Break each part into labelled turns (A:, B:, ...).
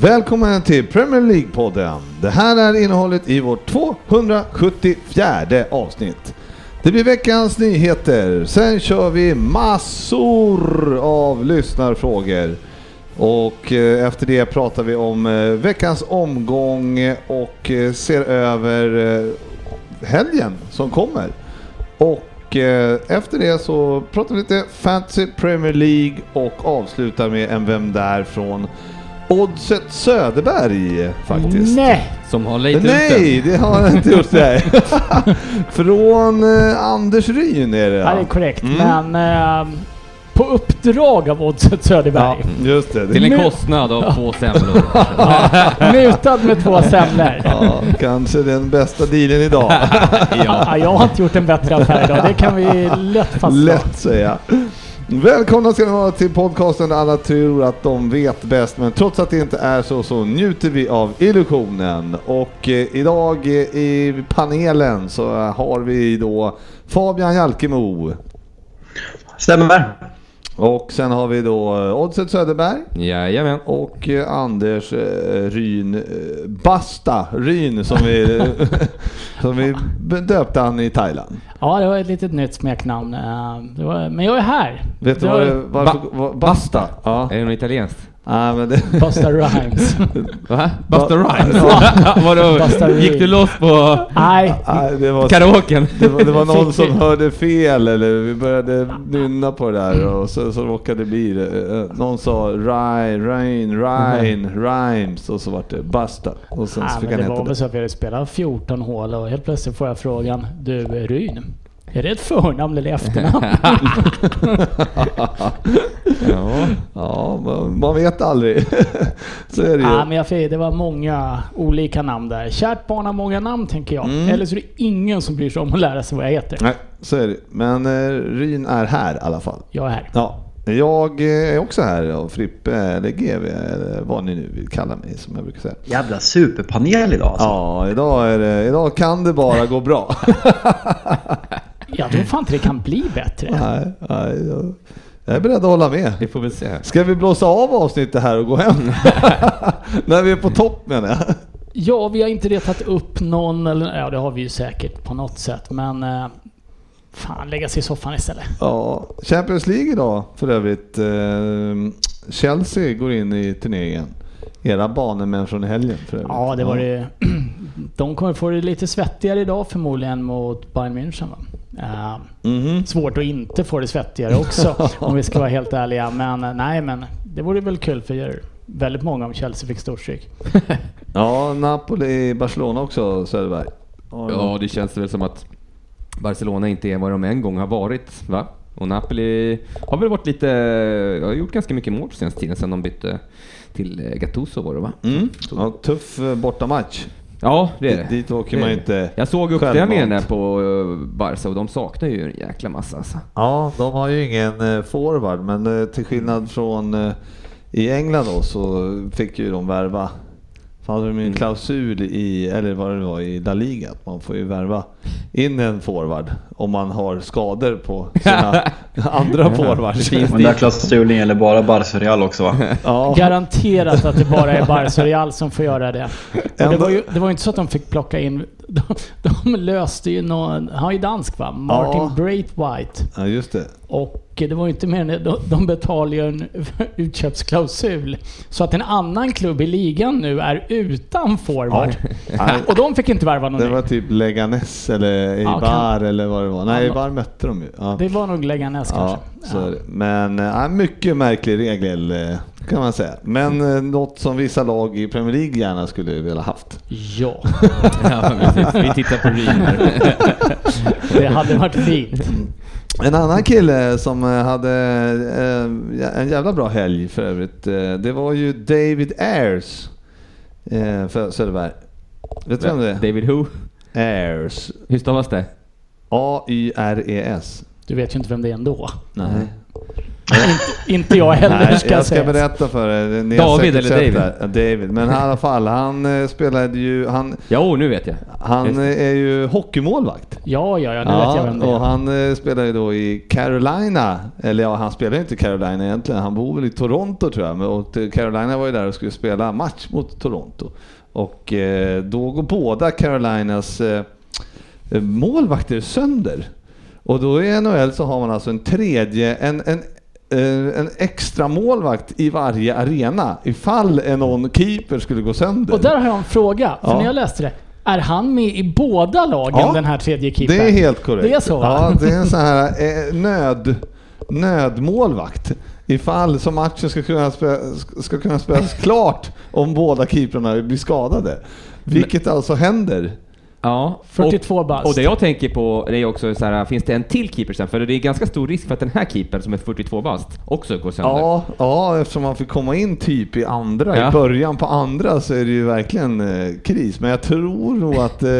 A: Välkommen till Premier League-podden. Det här är innehållet i vårt 274 avsnitt. Det blir veckans nyheter, sen kör vi massor av lyssnarfrågor. Och eh, efter det pratar vi om eh, veckans omgång och eh, ser över helgen som kommer. Och efter det så pratar vi lite Fantasy Premier League och avslutar med en Vem Där från Oddset Söderberg faktiskt.
B: Nej!
C: Som har lejt ut
A: Nej, det har jag inte gjort. Nej. Från eh, Anders Ryn är det.
B: Ja, det är korrekt.
A: Mm.
B: Men eh, på uppdrag av Oddset
A: Ja,
B: Söderberg.
A: just det.
C: Till
A: det
C: en kostnad av två semlor.
B: Mutad med två semlor.
A: ja, kanske den bästa dealen idag.
B: Ja, jag har inte gjort en bättre affär idag. Det kan vi lätt fastslå.
A: Lätt säga. Välkomna ska ni vara till podcasten där alla tror att de vet bäst, men trots att det inte är så, så njuter vi av illusionen. Och eh, idag eh, i panelen så har vi då Fabian Jalkemo.
D: Stämmer.
A: Och sen har vi då eh, Oddset Söderberg
C: Jajamän.
A: och eh, Anders eh, Ryn Basta Ryn som vi, som vi döpte han i Thailand.
B: Ja, det var ett litet nytt smeknamn. Det var, men jag är här.
A: Vet du
B: var-
A: varför, vad- Basta? Ja.
C: Är det något italienskt?
A: Nej, men det,
B: Busta Rhymes.
C: Va? Busta Rhymes? Vadå?
B: Busta
C: Gick du loss på
B: Nej,
A: det, var,
C: karaoken?
A: det, var, det var någon som hörde fel eller vi började nynna på det där och så, så råkade det bli det. Eh, Någon sa Ryan, Rain, Ryan, Rhymes och så vart det Basta. Och sen så fick
B: men
A: han
B: det var
A: heta
B: väl
A: det.
B: så att vi hade spelat 14 hål och helt plötsligt får jag frågan Du Ryn, är det ett förnamn eller efternamn?
C: Ja.
A: Ja, man, man vet aldrig. så är det ju.
B: Ja, men jag fick, det var många olika namn där. Kärt barn har många namn tänker jag.
A: Mm.
B: Eller så är det ingen som bryr sig om att lära sig vad jag heter.
A: Nej, så är det. Men eh, Ryn är här i alla fall.
B: Jag är här.
A: Ja, jag eh, är också här och Frippe eller GV eller vad ni nu vill kalla mig som jag brukar säga.
D: Jävla superpanel idag alltså.
A: Ja, idag, är det, idag kan det bara gå bra.
B: Jag tror fan inte det kan bli bättre.
A: nej, nej, jag- jag är beredd att hålla med.
C: Vi får väl se.
A: Ska vi blåsa av avsnittet här och gå hem? När vi är på topp menar jag.
B: Ja, vi har inte retat upp någon, eller ja det har vi ju säkert på något sätt. Men eh, fan, lägga sig i soffan istället.
A: Ja, Champions League idag för övrigt. Eh, Chelsea går in i turneringen. Era banemän från helgen för övrigt.
B: Ja, det var det. De kommer få det lite svettigare idag förmodligen mot Bayern München. Va? Eh,
A: Mhm.
B: svårt att inte få det svettigare också om vi ska vara helt ärliga. Men eh, nej, men det vore väl kul för väldigt många om Chelsea fick storstryk.
A: Ja, Napoli, Barcelona också Söderberg.
C: Ja, det känns väl som att Barcelona inte är vad de en gång har varit, va? Och Napoli har väl varit lite, har gjort ganska mycket mål på senaste tiden sen de bytte till eh, Gattuso var det va?
A: Mm. Ja, tuff eh, bortamatch.
C: Ja, det är det.
A: Dit åker man
C: Det-
A: inte
C: Jag såg uppställningen där på eh, Barca och de saknar ju en jäkla massa alltså.
A: Ja, de har ju ingen eh, forward, men eh, till skillnad från i England då så fick ju de värva. För hade de ju en klausul i, eller vad det var, i La Liga, att man får ju värva in en forward om man har skador på sina andra forwards.
C: Finns
D: Den där klausulen gäller bara Barca Real också va?
A: Ja,
B: Garanterat att det bara är Barca Real som får göra det. Och det, var ju, det var ju inte så att de fick plocka in... De, de löste ju någon... Han är ju dansk va? Martin
A: Ja.
B: Braithwaite.
A: ja, just det.
B: Och det var ju inte mer än. De, de betalar ju en utköpsklausul. Så att en annan klubb i ligan nu är utan forward.
A: Nej,
B: Och de fick inte värva någon
A: det var typ Leganes eller
B: Ja,
A: Eibar eller vad det var. Nej,
B: Ja,
A: Eibar mötte de ju. Ja.
B: Det var nog Leganes
A: Ja,
B: kanske.
A: så är det. Men äh, mycket märklig regel eh, kan man säga. Men eh, något som vissa lag i Premier League gärna skulle vilja haft.
B: Ja,
C: Ja. Vi tittar på här.
B: det hade varit fint.
A: En annan kille som eh, hade eh, en jävla bra helg för övrigt, det var ju David Ayers för Söderberg. Vet du vem det är?
C: David Who?
A: Ayers.
C: Hur stavas det?
A: A-Y-R-E-S.
B: Du vet ju inte vem det är ändå.
A: Nej.
B: Inte jag heller
A: Nej,
B: ska
A: jag ska
B: sägas.
A: berätta för er. Ni
C: David eller David?
A: det här. David. Men i alla fall, han eh, spelade ju... Han,
C: Jo, nu vet jag.
A: han
C: Just det.
A: är ju hockeymålvakt.
B: Ja, ja, ja, nu vet jag vem det
A: och
B: är.
A: han eh, spelar ju då i Carolina, eller ja, han spelar ju inte i Carolina egentligen, han bor väl i Toronto tror jag, och eh, Carolina var ju där och skulle spela match mot Toronto. Och eh, då går båda Carolinas eh, eh, målvakter sönder. Och då i NHL så har man alltså en tredje, en, en eh, en extra målvakt i varje arena ifall en någon keeper skulle gå sönder.
B: Och där har jag en fråga, för
A: Ja.
B: när jag läste det. Är han med i båda lagen,
A: Ja,
B: den här tredje keepern?
A: Det är helt korrekt.
B: Det är så?
A: Ja, det är en sån här eh, nöd, nödmålvakt. Ifall som matchen ska kunna, spela, ska kunna spelas klart om båda keeprarna blir skadade. Vilket alltså händer.
C: Ja.
B: 42
C: och,
B: bast.
C: och det jag tänker på det är också så här, finns det en till keeper sen? För det är ganska stor risk för att den här keepern som är 42 bast också går sönder.
A: Ja, ja, eftersom man fick komma in typ i andra,
C: Ja.
A: i början på andra så är det ju verkligen eh, kris. Men jag tror nog att... Eh,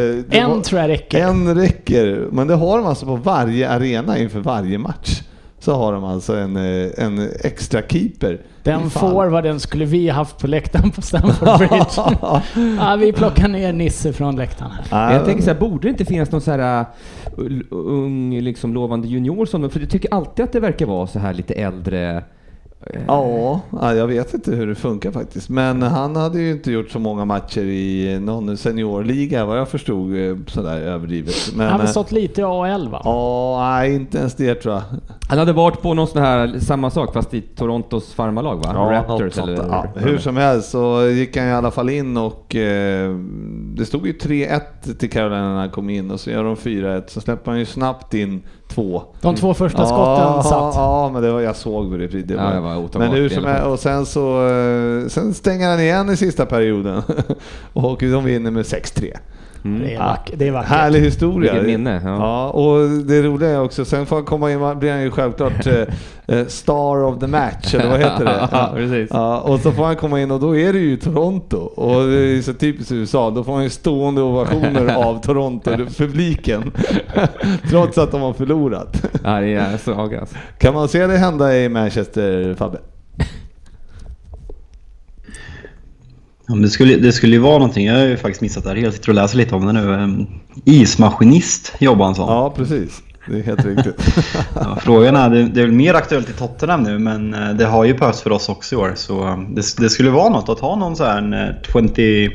B: En
A: var-
B: tror jag räcker.
A: En räcker, men det har de alltså på varje arena inför varje match. Så har de alltså en, eh, en extra keeper.
B: Den vad den skulle vi haft på läktaren på Stamford Bridge. ja, vi plockar ner Nisse från läktaren här.
C: Jag tänker så här, borde det inte finnas någon så här uh, ung, liksom lovande junior som För jag tycker alltid att det verkar vara så här lite äldre. Eh,
A: Ja, ja, jag vet inte hur det funkar faktiskt. Men han hade ju inte gjort så många matcher i någon seniorliga vad jag förstod eh, sådär överdrivet. Men,
B: Han har väl
A: eh,
B: stått lite i AL va?
A: Ja, nej inte ens det tror jag.
C: Han hade varit på någon sån här, samma sak fast i Torontos farmarlag va?
A: något
C: Raptors
A: sånt
C: eller?
A: ja, Hur som helst så gick han i alla fall in och eh, det stod ju 3-1 till Carolina när han kom in och så gör de 4-1 så släpper han ju snabbt in två.
B: De två första skotten
A: ja,
B: satt.
A: Ja, men det var, jag såg det, det
C: Ja,
A: var.
C: det var
A: men hur som helst, och sen så eh, sen stänger han igen i sista perioden och de vinner med 6-3.
B: Det är, vack- det är vackert.
A: Härlig historia.
C: Vilket minne, ja.
A: Ja. och det roliga är också, sen får han komma in, blir han ju självklart eh, eh, Star of the Match, eller vad heter det?
C: Ja, precis.
A: Ja, och så får han komma in och då är det ju Toronto. Och det är så typiskt USA, då får han ju stående ovationer av Toronto-publiken. Trots att de har förlorat.
C: Ja, det är saga alltså.
A: Kan man se det hända i Manchester, Fabbe?
D: Ja, men det, skulle, det skulle ju vara någonting, jag har ju faktiskt missat det här. Jag sitter och läser lite om det nu. Ehm, Ismaskinist jobbar han som.
A: Ja, precis. Det är helt riktigt.
D: Ja, frågan är, det, det är väl mer aktuellt i Tottenham nu men eh, det har ju behövts för oss också i år. Så eh, det, det skulle vara något att ha någon så här en eh, 20...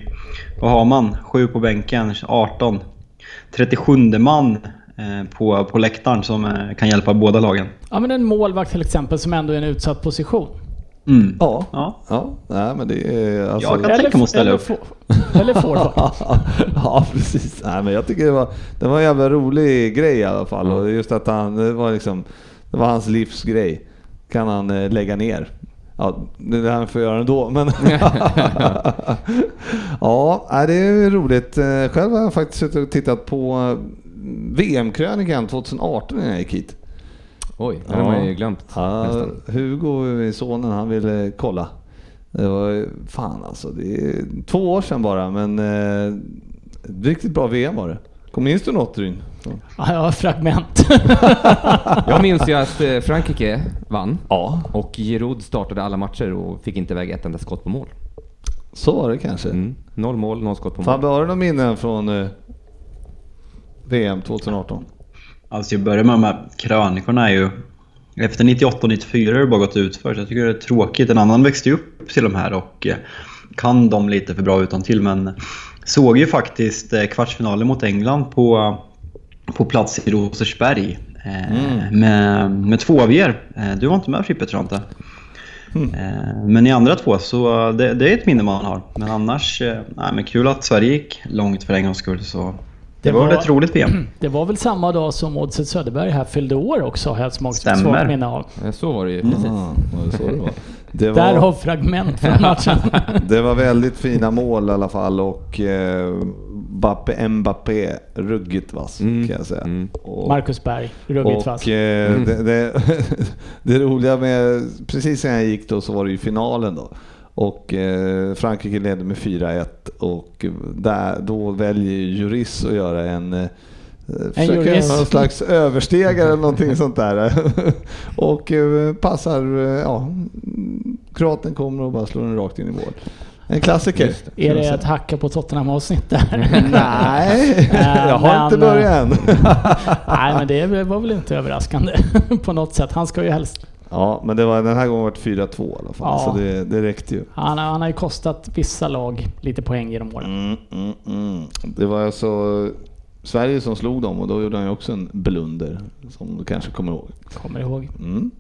D: Vad har man? 7 på bänken, 18. 37 man eh, på, på läktaren som eh, kan hjälpa båda lagen.
B: Ja men en målvakt till exempel som ändå är en utsatt position.
D: Mm.
A: Ja,
D: Ja.
A: ja. Nej, men det är alltså...
D: Jag kan tänka mig att ställa
B: eller
D: upp.
B: Eller forward.
A: ja, precis. Nej, men jag tycker det var, det var en jävla rolig grej i alla fall. Och just att han, det var liksom, det var hans livsgrej. Kan han eh, lägga ner. Ja, det han får göra ändå, men... ja, nej, det är roligt. Eh, Själv har jag faktiskt suttit och tittat på eh, VM-krönikan 2018 när jag gick hit.
C: Oj, det har man ju glömt
A: Ja. Hugo, sonen, han ville kolla. Det var ju- fan alltså, det är två år sedan bara, men eh, riktigt bra VM var det. Kom minns du något Ryn?
B: Ja, jag har fragment.
C: Jag minns ju att eh, Frankrike vann
A: Ja,
C: och Giroud startade alla matcher och fick inte iväg ett enda skott på mål.
A: så var det kanske.
C: Mm. Noll mål, noll skott på mål.
A: Fabbe, har du några minnen från eh, VM 2018?
D: Alltså jag börjar med de här krönikorna är ju... Efter 98 och 94 har det bara gått ut för så jag tycker det är tråkigt. En annan växte ju upp till de här och eh, kan dem lite för bra utan till men såg ju faktiskt eh, kvartsfinalen mot England på, på plats i Rosersberg. eh, Med, med två av er. Eh, Du var inte med Frippe tror jag inte. Eh, Men ni andra två, så det, det är ett minne man har. Men annars, eh, nej, men kul att Sverige gick långt för en gångs skull. Så det,
B: Det
D: var väl
B: var-
D: ett roligt VM.
B: Det var väl samma dag som Oddset Söderberg här fyllde år också, har jag ett svagt
D: Stämmer.
B: svagt minne av.
C: Så var det ju precis.
A: Ja, så det var? Det
B: Där
A: var,
B: har fragment från matchen.
A: det var väldigt fina mål i alla fall och eh, Bappe Mbappé, ruggigt vass
C: Mm.
A: kan jag säga.
C: Mm.
A: Och,
B: Marcus Berg, ruggigt
A: och
B: vass.
A: eh,
C: Mm.
A: det, det, det roliga med, precis när jag gick då så var det ju finalen då. Och eh, Frankrike ledde med 4-1 och där, då väljer Juris att göra en eh, försöka göra någon slags överstegare eller någonting sånt där. och eh, passar, eh, ja, kroaten kommer och bara slår den rakt in i mål. En klassiker.
C: Just
B: Är det ett hacka på Tottenham-avsnitt där?
A: Nej,
B: Eh,
A: jag har inte
B: men,
A: börjat än.
B: Nej, men det var väl inte överraskande på något sätt. Han ska ju helst...
A: Ja, men det var, den här gången var det 4-2 i alla fall,
B: Ja.
A: så det, det räckte ju.
B: Han, han har ju kostat vissa lag lite poäng genom åren.
A: Mm, mm, mm. Det var alltså Sverige som slog dem och då gjorde han ju också en blunder, som du kanske kommer ihåg.
B: Kommer ihåg.
A: Mm.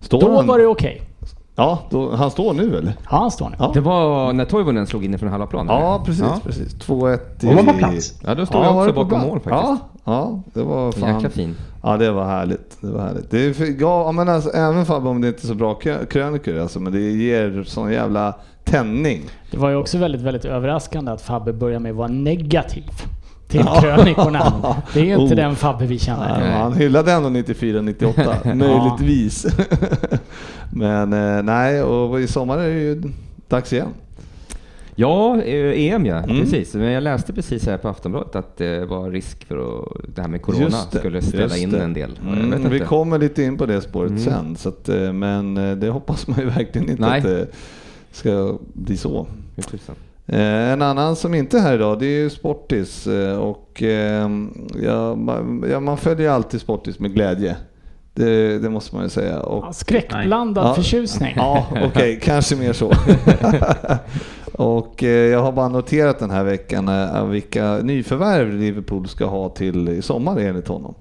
A: Står
B: Då
A: han?
B: var det okej.
A: Ja, då, han står nu eller?
B: Ja, han står nu.
A: Ja.
C: Det var när Toivonen slog in från halva plan? eller?
A: Ja, precis.
C: Ja.
A: precis. 2-1 i...
D: Hon var på plats.
C: Ja, då stod
A: Ja,
C: jag också bakom mål faktiskt.
A: Ja, ja, det var fan...
C: Jäkla fin.
A: Ja, det var härligt. Det var härligt. Det är för, ja, men alltså, även Fabbe om det inte är så bra krö- krönikor alltså, men det ger sån jävla tändning.
B: Det var ju också väldigt, väldigt överraskande att Fabbe började med att vara negativ till
A: Ja.
B: krönikorna. Det är ju inte
A: Oh.
B: den Fabbe vi känner.
A: Ja, han hyllade ändå 94-98, möjligtvis. Men eh, nej, och i sommar är det ju dags igen.
C: Ja, eh, EM ja,
A: Mm.
C: precis. Men jag läste precis här på Aftonbladet att det var risk för att det här med Corona
A: det,
C: skulle ställa in en del.
A: Mm, vi kommer lite in på det spåret
C: Mm.
A: sen, så att, eh, men eh, det hoppas man ju verkligen inte
C: Nej.
A: att det ska bli så. Eh, En annan som inte är här idag, det är ju Sportis. Och ja, man, ja, man följer ju alltid Sportis med glädje. Det, det måste man ju säga. Och,
B: Ja, Skräckblandad
A: Ja.
B: förtjusning.
A: Ja, okej, kanske mer så. och eh, jag har bara noterat den här veckan eh, vilka nyförvärv Liverpool ska ha till i sommar enligt honom.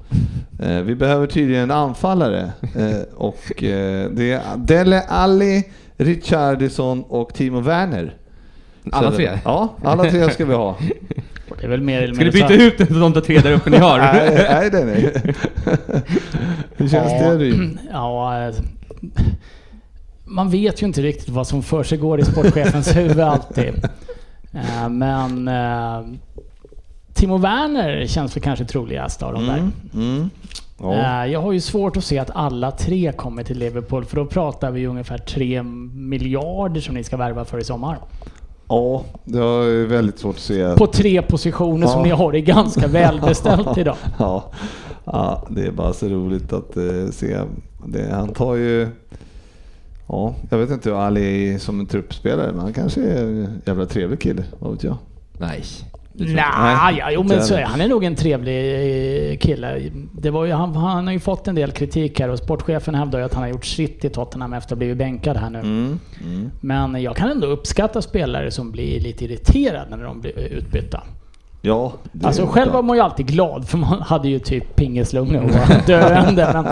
A: Eh, vi behöver tydligen en anfallare eh, och eh, det är Dele Alli, Richardison och Timo Werner.
C: Alla tre?
A: Ja, alla tre ska vi ha.
B: Det är väl mer eller
C: Ska du byta
B: så-
C: ut de där tre där uppe ni har?
A: nej, nej, nej, nej. Hur känns
B: Ja.
A: det Ryd?
B: Ja, eh, man vet ju inte riktigt vad som för sig går i sportchefens huvud alltid. Eh, Men eh, Timo Werner känns väl kanske troligast av de där.
A: Mm, mm. Ja.
B: Eh, Jag har ju svårt att se att alla tre kommer till Liverpool för då pratar vi ungefär 3 miljarder som ni ska värva för i sommar.
A: Ja, det är väldigt svårt att se.
B: På tre positioner som
A: Ja.
B: ni har det ganska välbeställt idag.
A: Ja, ja, det är bara så roligt att eh, se. Det, han tar ju... Ja, jag vet inte hur Ali är som en truppspelare, men han kanske är en jävla trevlig kille. Vad vet jag?
C: Nej.
B: Nej, ja, jo, men så, han är nog en trevlig eh, kille. Det var ju, han, han har ju fått en del kritik här och sportchefen hävdar ju att han har gjort sitt i Tottenham efter att ha blivit bänkad här nu.
A: Mm, mm.
B: Men jag kan ändå uppskatta spelare som blir lite irriterade när de blir utbytta.
A: Ja,
B: Alltså själv var man ju alltid glad för man hade ju typ pingislunga och var döende. Men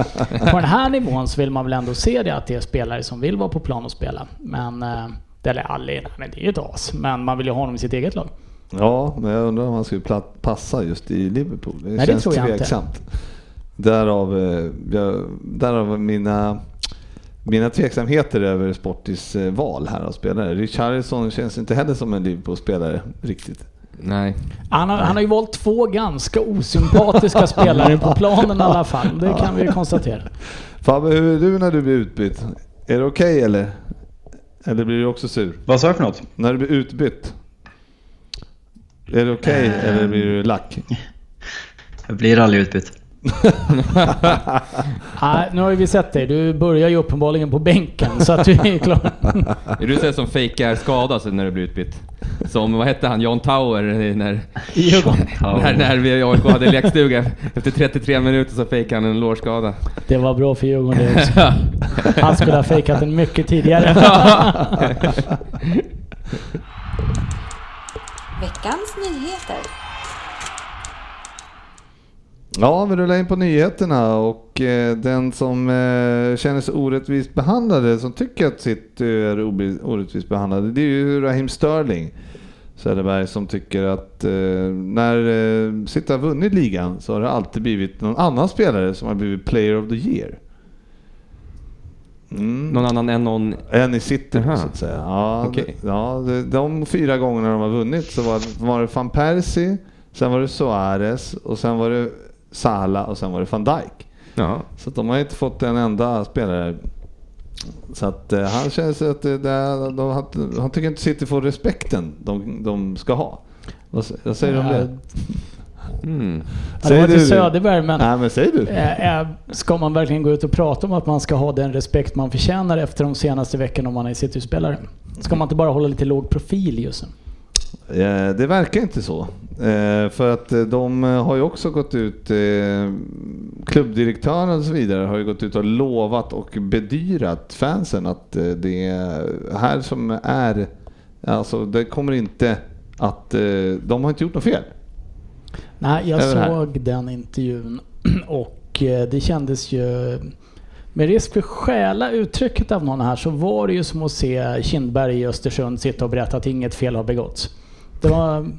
B: på den här nivån så vill man väl ändå se det att det är spelare som vill vara på plan och spela. Men, eh, eller Ali, nej, men det är ju ett as. Men man vill ju ha honom i sitt eget lag.
A: Ja, men jag undrar om han skulle passa just i Liverpool. Det
B: Nej, det
A: känns
B: tror jag inte.
A: tveksamt. Därav, eh, jag, därav mina, mina tveksamheter över Sportis eh, val här av spelare. Richarlison känns inte heller som en Liverpool-spelare riktigt.
C: Nej.
B: Han har, han har ju valt två ganska osympatiska spelare på planen i alla fall. Det kan vi ju konstatera.
A: Fabbe, hur är du när du blir utbytt? Är det okej eller? Eller blir du också sur?
D: Vad sa jag för något?
A: När du blir utbytt? Är det okej eller blir du lack?
D: Jag blir aldrig utbytt.
B: Nej, nu har ju vi sett dig. Du börjar ju uppenbarligen på bänken så att du är klar.
C: Är du sån som fejkar skada så när du blir utbytt? Som, vad hette han, John Tower när,
B: I Djurgården.
C: när, när vi i AIK hade lekstuga. Efter 33 minuter så fejkade han en lårskada.
B: Det var bra för Djurgården det också. Han skulle ha fejkat den mycket tidigare.
E: Veckans nyheter.
A: Ja, vi rullar in på nyheterna och eh, den som eh, känner sig orättvist behandlade, eh, som tycker att City eh, är orättvist behandlade, det är ju Raheem Sterling. Söderberg som tycker att eh, när eh, City har vunnit ligan så har det alltid blivit någon annan spelare som har blivit player of the year. Mm.
C: Någon annan än någon...
A: En i City
C: Jaha.
A: så att säga. Ja,
C: Okej.
A: det, ja, det, de fyra gångerna de har vunnit så var, var det van Persie, sen var det Suarez och sen var det Salah och sen var det van Dijk.
C: Ja.
A: Så att de har inte fått en enda spelare. Så att eh, han känns att det, det, de, han, han tycker inte City får respekten de, de ska ha. Vad, vad säger du om det?
C: Mm.
B: Ja, det var till? Söderberg, men
A: Nej men säg du.
B: eh, ska man verkligen gå ut och prata om att man ska ha den respekt man förtjänar efter de senaste veckorna om man är City-spelare? Ska man inte bara hålla lite låg profil just nu?
A: Eh, Det verkar inte så. För att de har ju också gått ut, klubbdirektören och så vidare har ju gått ut och lovat och bedyrat fansen att det är här som är, alltså det kommer inte att, de har inte gjort något fel.
B: Nej, jag såg den intervjun och eh, det kändes ju... Med risk för att stjäla uttrycket av någon här så var det ju som att se Kindberg i Östersund sitta och berätta att inget fel har begåtts. Det var...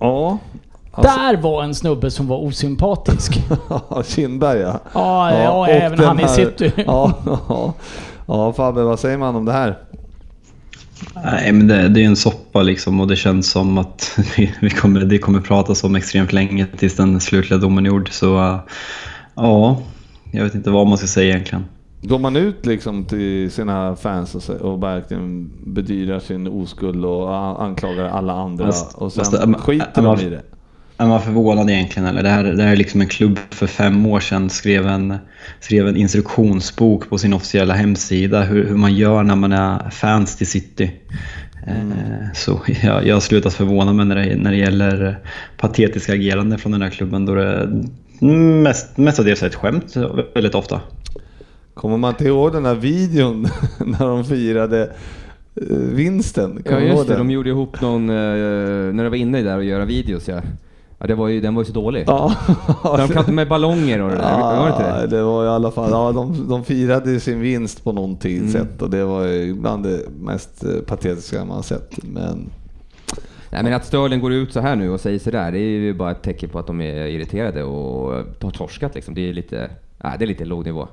A: Ja. Alltså,
B: Där var en snubbe som var osympatisk.
A: Kindberg ja.
B: Ja, ja,
A: och
B: även han i
A: här-
B: city.
A: Ja, ja. ja Fabbe, vad säger man om det här?
D: Nej, men det, det är en soppa liksom och det känns som att vi, kommer, det kommer pratas om extremt länge tills den slutliga domen är gjord. Så uh, ja, jag vet inte vad man ska säga egentligen.
A: Går man ut liksom till sina fans och, och verkligen bedyrar sin oskuld och anklagar alla andra
D: Fast-
A: och sen
D: äm,
A: skiter
D: äm,
A: de i det?
D: Är man förvånad egentligen eller? Det här, det här är liksom en klubb för fem år sedan skrev en, skrev en instruktionsbok på sin officiella hemsida hur, hur man gör när man är fans till City. Eh, Så jag, jag har slutat förvåna mig när det, när det gäller patetiska agerande från den här klubben då det mest, mestadels är ett skämt väldigt ofta.
A: Kommer man inte ihåg den där videon när de firade eh, vinsten?
C: Ja
A: Kommer ihåg
C: just det,
A: den?
C: de gjorde ihop någon, eh, när de var inne där och göra videos ja. Ja det var ju, den var ju så dålig.
A: Ja.
C: De kastade med ballonger och det där, var det inte
A: Ja,
C: det?
A: det var i alla fall, ja, de, de firade sin vinst på någonting
C: Mm.
A: sätt och det var ju bland det mest eh, patetiska man sett. Men
C: Nej men att Sterling går ut så här nu och säger sådär, det är ju bara ett tecken på att de är irriterade och har torskat liksom. Det är lite, nej, det är lite låg nivå.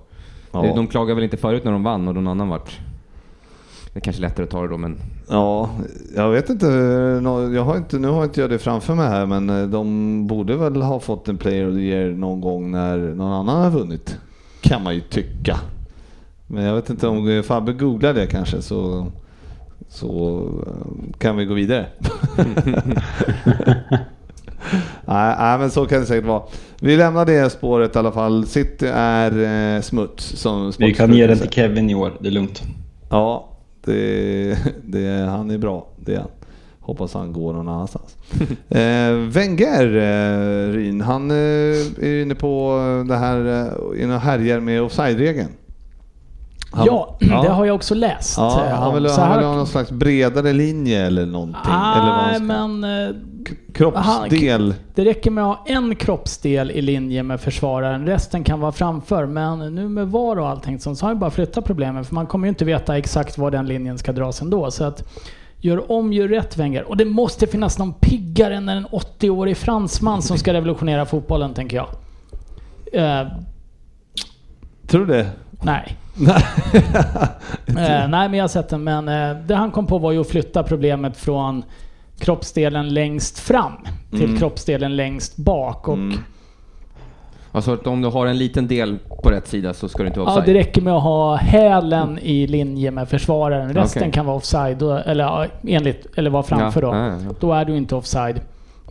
A: Ja.
C: De klagade väl inte förut när de vann och någon annan vart... Det är kanske lättare att ta det då men...
A: Ja, jag vet inte. Jag har inte. Nu har inte jag det framför mig här, men eh, de borde väl ha fått en Player of the Year någon gång när någon annan har vunnit. Kan man ju tycka. Men jag vet inte om Fabbe googlar det kanske så, så eh, kan vi gå vidare. nej, nej, men så kan det säkert vara. Vi lämnar det spåret i alla fall. City är eh, smuts som
D: Vi kan ge den till. Kevin i år, det är lugnt.
A: Ja, det, det, han är bra. Det är han. Hoppas han går någon annanstans. eh, Wenger, eh, Ryn, han eh, är inne på det här, eh, och härjar med offside-regeln. Han-
B: Ja, det har jag också läst.
A: Ja, han vill,
B: Så
A: han vill ha någon slags bredare linje eller någonting. han
B: Nej, men eh,
A: Kroppsdel.
B: det räcker med att ha en kroppsdel i linje med försvararen. Resten kan vara framför. Men nu med VAR och allting så har han bara flyttat problemen. För man kommer ju inte veta exakt var den linjen ska dras ändå. Så att gör om, gör rätt Wenger. Och det måste finnas någon piggare än en 80-årig fransman som ska revolutionera fotbollen, tänker jag. Eh,
A: Tror du det?
B: nej. Eh, nej, men jag har sett den. Men eh, det han kom på var ju att flytta problemet från kroppsdelen längst fram till
A: Mm.
B: kroppsdelen längst bak. Och
A: Mm.
C: Alltså att om du har en liten del på rätt sida så ska du inte vara
B: Ja,
C: offside.
B: det räcker med att ha hälen i linje med försvararen. Resten
C: Okej.
B: kan vara offside, eller, ja, enligt, eller vara framför
C: Ja,
B: då.
C: ja, ja.
B: Då är du inte offside.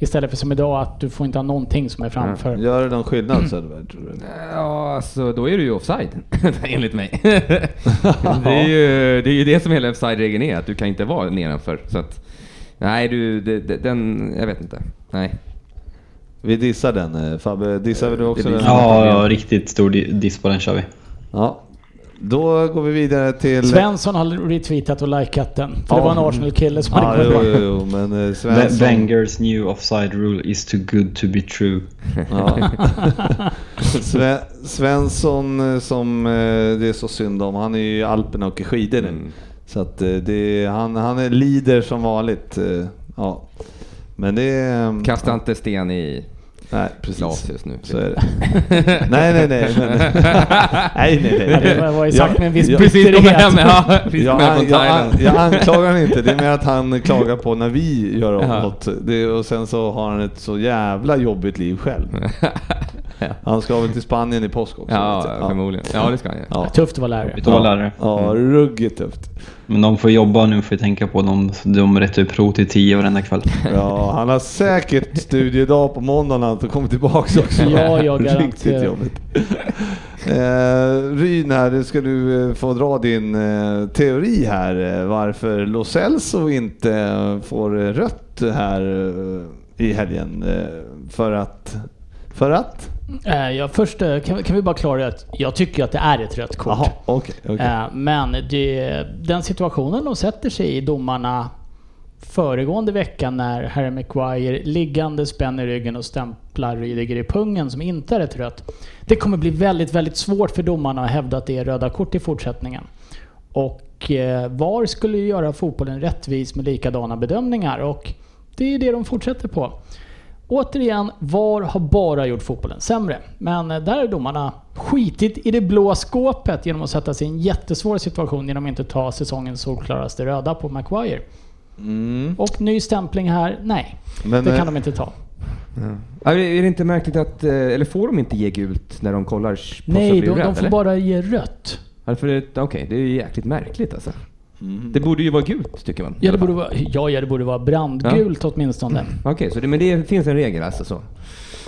B: Istället för som idag att du får inte ha någonting som är framför.
A: Gör det någon skillnad Söderberg, tror du?
C: Ja, alltså då är du ju offside, enligt mig. det, är ju, det är ju det som hela offside-regeln är, att du kan inte vara nedanför. Så att, nej, du, det, det, den, jag vet inte. Nej.
A: Vi dissar den. eh, Fabbe, dissar du också den?
D: Ja, ja, riktigt stor di- diss på den kör vi.
A: Ja. Då går vi vidare till...
B: Svensson har retweetat och likat den. För det
A: Ja.
B: var en Arsenal-kille som
A: Ja,
B: hade
A: jo,
B: kommit
A: jo, jo, men eh,
D: Ve-
A: Svensson...
D: Wengers new offside rule is too good to be true.
A: Ja. Sve, Svensson eh, som eh, det är så synd om, han är ju i Alperna och åker skidor nu.
C: Mm.
A: Så att det, han, han är lider som vanligt. Ja. Men det.
C: Kasta inte sten i...
A: Nej, precis.
C: glas just nu.
A: Så är det. nej, nej, nej. Men, nej, nej, nej.
B: Ja, det var ju sagt med en viss
C: Precis, kommer hem, ja,
A: Jag, an, jag, an, jag anklagar honom inte, det är mer att han klagar på när vi gör något. Det, och sen så har han ett så jävla jobbigt liv själv. Han ska väl till Spanien i påsk också?
C: Ja,
A: jag.
C: förmodligen. Ja, det ska han.
A: Ja.
B: Tufft att vara lärare.
D: Vi tar lärare.
A: Ja, ruggigt tufft.
D: Men de får jobba nu, får vi tänka på. De, de rättar ju prov till tio varenda kväll.
A: Ja, han har säkert studiedag på måndag när han kommer tillbaka också.
B: Ja, ja,
A: Riktigt
B: garanterat.
A: jobbigt. Eh, Ryn här, nu ska du eh, få dra din eh, teori här. eh, Varför Lo Celso inte eh, får rött här eh, i helgen. Eh, för att... För att?
B: Eh, ja, först eh, kan, vi- kan vi bara klargöra att jag tycker att det är ett rött kort.
A: Jaha, okej. okej.
B: Eh, Men det, den situationen de sätter sig i domarna föregående vecka när Harry Maguire liggande spänner ryggen och stämplar Rydiger i pungen som inte är ett rött. Det kommer bli väldigt, väldigt svårt för domarna att hävda att det är röda kort i fortsättningen. Och VAR skulle ju göra fotbollen rättvis med likadana bedömningar och det är det de fortsätter på. Återigen, VAR har bara gjort fotbollen sämre. Men eh, där har domarna skitit i det blå skåpet genom att sätta sig i en jättesvår situation genom att inte ta säsongens solklaraste röda på Maguire.
A: Mm.
B: Och ny stämpling här, nej.
A: Men,
B: Det
A: eh,
B: kan de inte ta.
C: Ja, är det inte märkligt att, eh, eller får de inte ge gult när de kollar på
B: Nej, de,
C: det
B: de
C: röd,
B: får
C: eller?
B: bara ge rött.
C: Varför är det, okej, det är ju jäkligt märkligt alltså.
A: Mm.
C: Det borde ju vara gult tycker man.
B: Ja, det borde vara, ja, ja, det borde vara brandgult åtminstone.
C: Okej, så det, men det finns en regel alltså så?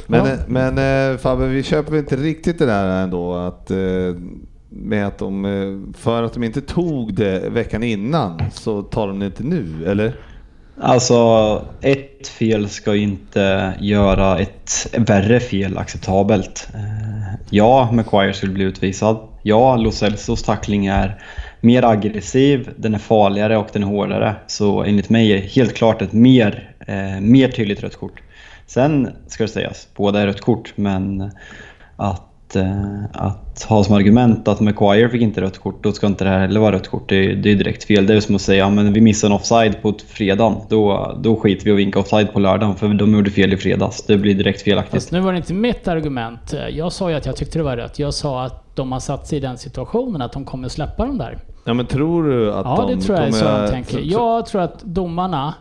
A: Men,
B: Ja.
A: eh, men eh, Fabbe, vi köper inte riktigt det där ändå att eh, med att de, eh, för att de inte tog det veckan innan så tar de det inte nu, eller?
D: Alltså, ett fel ska ju inte göra ett värre fel acceptabelt. Eh, Ja, Maguire skulle bli utvisad. Ja, Lo Celsos tackling är mer aggressiv, den är farligare och den är hårdare. Så enligt mig är det helt klart ett mer, eh, mer tydligt rött kort. Sen ska det sägas, båda är rött kort, men att, eh, att ha som argument att Maguire fick inte rött kort, då ska inte det här heller vara rött kort. Det är, det är direkt fel. Det är som att säga att vi missade en offside på fredagen. Då, då skiter vi och vinka offside på lördagen, för de gjorde fel i fredags. Det blir direkt felaktigt.
B: Fast nu var det inte mitt argument. Jag sa ju att jag tyckte det var rött. Jag sa att de har satt sig i den situationen att de kommer släppa dem där.
A: Ja men tror du att
B: Ja,
A: de
B: det tror jag
A: kommer...
B: tänker. Jag tror att domarna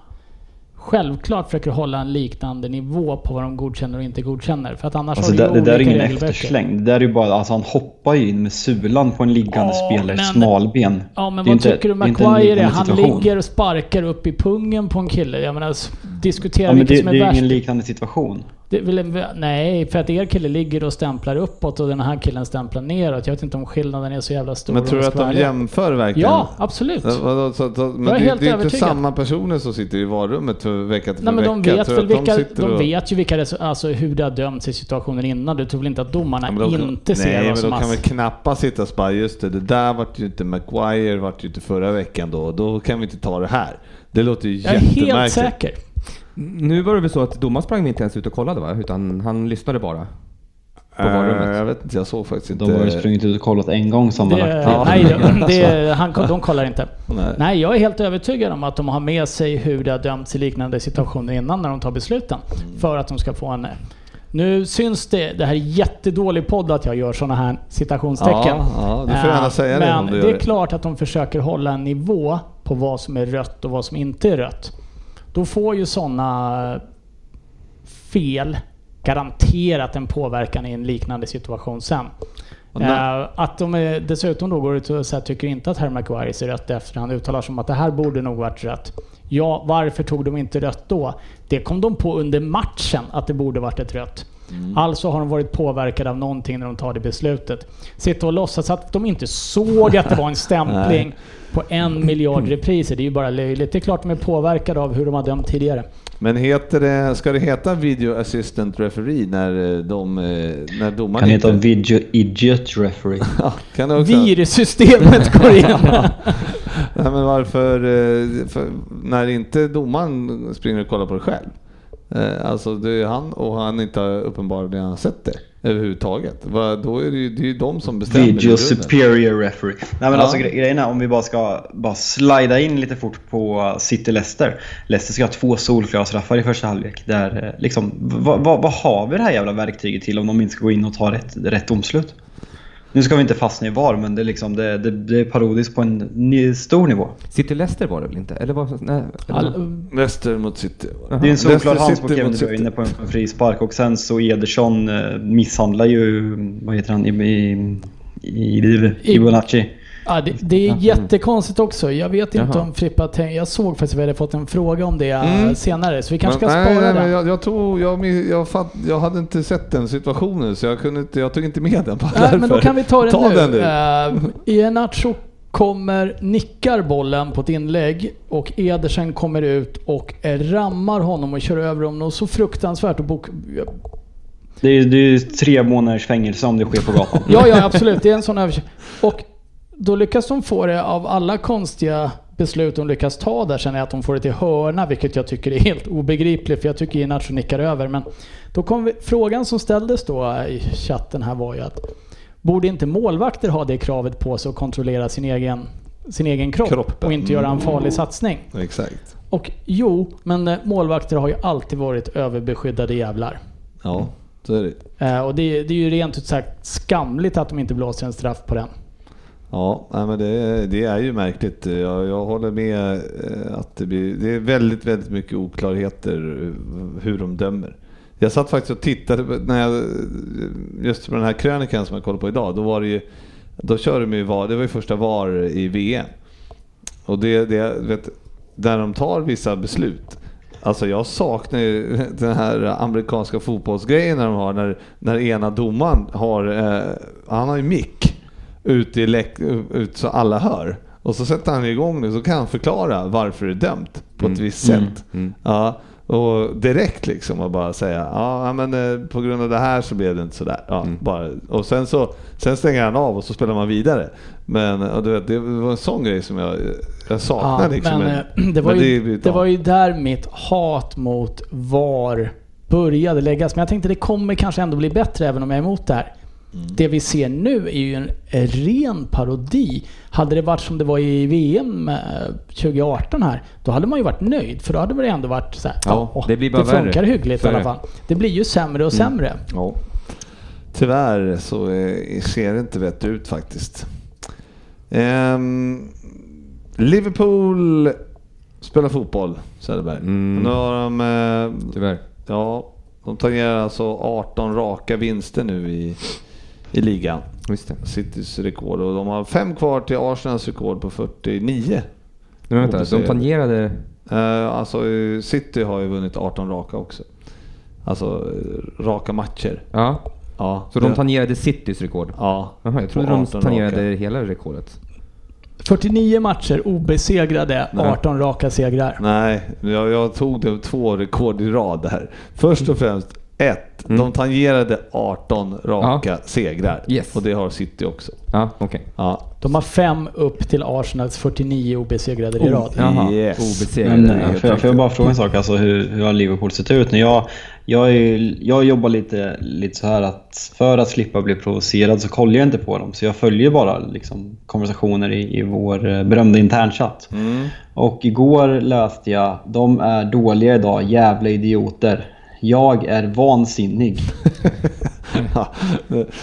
B: självklart försöker hålla en liknande nivå på vad de godkänner och inte godkänner. För att annars
D: Alltså
B: har
D: det, det där är ingen
B: regelböcker.
D: eftersläng. Det där är ju bara, alltså han hoppar ju in med sulan på en liggande
B: Ja,
D: spelares
B: men-
D: smalben.
B: Ja men vad
D: inte-
B: tycker du
D: det är inte en
B: Maguire är? Han ligger och sparkar upp i pungen på en kille. Jag menar, diskutera
D: Ja, men
B: vilket
D: det,
B: som är
D: det är
B: värst.
D: ingen liknande situation.
B: Väl nej, för att er kille ligger och stämplar uppåt och den här killen stämplar neråt. Jag vet inte om skillnaden är så jävla stor.
A: Men tror du
B: jag
A: att de jämför verkligen?
B: Ja, absolut.
A: Ja, vadå, så, så, men
B: Jag är
A: det,
B: helt
A: det är inte
B: övertygad.
A: samma personer som sitter i varummet för vecka till
B: Nej men de
A: vecka.
B: vet väl vilka,
A: sitter
B: de
A: och-
B: vet ju vilka alltså hur det har dömts i situationen innan. Du tror väl inte att domarna
A: Ja, men de-
B: inte ser
A: Nej,
B: vad
A: men
B: som
A: de kan väl knappast sitta och bara, just det, det där vart ju inte Maguire, vart ju inte förra veckan då, då kan vi inte ta det här. Det låter ju
B: Jag är helt
A: jättemärkligt.
B: säker.
C: Nu var det väl så att domaren sprang inte ens ut och kollade va? Utan han lyssnade bara. På
A: Eh,
C: varummet.
A: jag vet inte, jag såg faktiskt inte.
D: De har ju sprungit ut och kollat en gång sammanlagt.
A: Ja.
B: nej, det, han, de kollar inte.
A: Nej.
B: Nej, jag är helt övertygad om att de har med sig hur det har dömts i liknande situationer innan när de tar besluten.
A: Mm.
B: För att de ska få en... Nu syns det, det här är jättedålig podd att jag gör sådana här citationstecken.
A: Ja, ja, du får gärna
B: Eh,
A: säga det
B: Men det är
A: det.
B: klart att de försöker hålla en nivå på vad som är rött och vad som inte är rött. Då får ju sådana fel garanterat en påverkan i en liknande situation sen. Eh, att de är, dessutom då går ut och så här, tycker inte att Harry Maguire ser rött efter han uttalar sig om att det här borde nog varit rött. Ja, varför tog de inte rött då? Det kom de på under matchen att det borde varit ett rött.
A: Mm.
B: Alltså har de varit påverkade av någonting när de tar det beslutet. Sitta och låtsas att de inte såg att det var en stämpling på en miljard repriser. Det är ju bara löjligt. Det är klart de är påverkade av hur de har dömt tidigare.
A: Men heter det, ska det heta video assistant referee när eh, de, eh, när domaren
D: Kan heta
A: inte...
D: Video Idiot Referee.
A: Ja, kan det också...
B: Virussystemet går in.
A: Nej, men varför, eh, för, när inte domaren springer och kollar på det själv? Alltså det är han och han inte har uppenbarligen sett det överhuvudtaget. Va, Då är det ju, det är ju de som bestämmer.
D: Video superior referee. Nej men
A: Ja.
D: alltså gre- grejen är om vi bara ska bara slida in lite fort på City-Leicester. Leicester ska ha två solklara straffar i första halvlek. Där, eh, liksom, vad, vad, vad har vi det här jävla verktyget till om de inte ska gå in och ta rätt, rätt domslut? Nu ska vi inte fastna i VAR men det är, liksom, det, det, det är parodiskt på en ny, stor nivå.
C: City Leicester var det väl inte? Eller var nej,
A: Leicester mot City.
D: Det är en solklar hands på Kevin De Bruyne
A: City.
D: på en, frispark och sen så Ederson eh, misshandlar ju, vad heter han, i, i, i, i, i Bonacci.
B: Ja, det, det är jättekonstigt också. Jag vet inte
C: Jaha.
B: om Frippa tänk, Jag såg faktiskt att vi hade fått en fråga om det
A: Mm.
B: eh, senare, så vi kanske
A: Men-
B: ska spara
A: nej, men
B: den.
A: Jag, jag, tog, jag, jag, fatt, jag hade inte sett den situationen så jag, kunde inte, jag tog inte med den. Bara
B: Nej, men då kan vi ta den
A: Ta
B: nu.
A: den nu.
B: Uh, Iheanacho kommer, nickar bollen på ett inlägg och Edersen kommer ut och eh, rammar honom och kör över honom och så fruktansvärt. Och bok,
D: Det är, det är tre månaders fängelse om det sker på gatan.
B: ja, ja absolut. Det är en sån överkörning. Och då lyckas de få det av alla konstiga beslut de lyckas ta där känner jag att de får det till hörna, vilket jag tycker är helt obegripligt för jag tycker Iheanacho nickar över. Men då kom vi, frågan som ställdes då i chatten här var ju att borde inte målvakter ha det kravet på sig att kontrollera sin egen, sin egen kropp
A: Kroppen.
B: och inte göra en farlig satsning?
A: Exakt.
B: Och jo, men eh, målvakter har ju alltid varit överbeskyddade jävlar.
A: Ja, så är det.
B: Eh, och det, det är ju rent ut sagt skamligt att de inte blåser en straff på den.
A: Ja, men det, det är ju märkligt. Jag, jag håller med eh, att det, blir, det är väldigt, väldigt mycket oklarheter eh, hur de dömer. Jag satt faktiskt och tittade på- när jag, eh, just på den här krönikan som jag kollade på idag. Då var det ju, då körde de ju VAR, det var ju första VAR i VM. Och det, det vet, där de tar vissa beslut. Alltså jag saknar ju den här amerikanska fotbollsgrejen när de har när, när ena domaren har, eh, han har ju mick ut, i läck, ut så alla hör. Och så sätter han igång nu så kan han förklara varför det är dömt på ett
C: Mm.
A: visst
D: Mm.
A: sätt.
C: Mm.
A: Ja, och direkt liksom och bara säga ja ja, men eh, på grund av det här så blev det inte sådär. Ja,
C: Mm.
A: bara, och sen så sen stänger han av och så spelar man vidare. Men du vet, det var en sån grej som jag, jag saknar liksom.
B: men
A: Men-
B: eh, det, var
A: men
B: ju,
A: är-
B: det var ju där mitt hat mot VAR började läggas. Men jag tänkte det kommer kanske ändå bli bättre även om jag är emot det här.
A: Mm.
B: Det vi ser nu är ju en ren parodi. Hade det varit som det var i VM eh, 2018 här, då hade man ju varit nöjd. För då hade det ändå varit så här,
C: Ja,
B: "Ja,
C: det blir bara
B: det funkar
C: värre.
B: hyggligt
C: Så
B: i alla
C: det.
B: fall. Det blir ju sämre och
C: Mm.
B: sämre.
A: Ja. Tyvärr så eh, ser det inte bättre ut faktiskt. Ehm, Liverpool spelar fotboll, Söderberg.
C: Mm.
A: Nu har de, eh,
C: Tyvärr.
A: ja, de tangerar alltså 18 raka vinster nu i, i ligan.
C: Just det.
A: Citys rekord och de har fem kvar till Arsenals rekord på 49.
C: Men vänta, de tangerade...
A: Eh, alltså City har ju vunnit 18 raka också. Alltså eh, raka matcher.
C: Ja,
A: Ja,
C: så de tangerade Citys rekord?
A: Ja.
C: Jaha, jag trodde de
A: 18
C: tangerade
A: raka.
C: hela rekordet.
B: 49 matcher obesegrade,
A: Nej.
B: 18 raka segrar.
A: Nej, jag, jag tog det två rekord i rad där. Först och främst, ett,
C: Mm.
A: de tangerade 18 raka segrar.
C: Yes.
A: Och det har City också.
C: Ja, okej.
A: Ja.
B: De har fem upp till Arsenals 49 obesegrade i
A: Oh.
B: rad.
C: Jaha,
A: Yes.
C: obesegrade.
D: Men, eh,
A: helt
D: får, jag, får jag bara fråga en sak? Alltså, hur, hur har Liverpool sett ut? När jag, jag, är, jag jobbar lite, lite så här att för att slippa bli provocerad så kollar jag inte på dem. Så jag följer bara liksom, konversationer i, i vår eh, berömda internchatt.
A: Mm.
D: Och igår läste jag de är dåliga idag, jävla idioter. Jag är vansinnig.
A: Ja.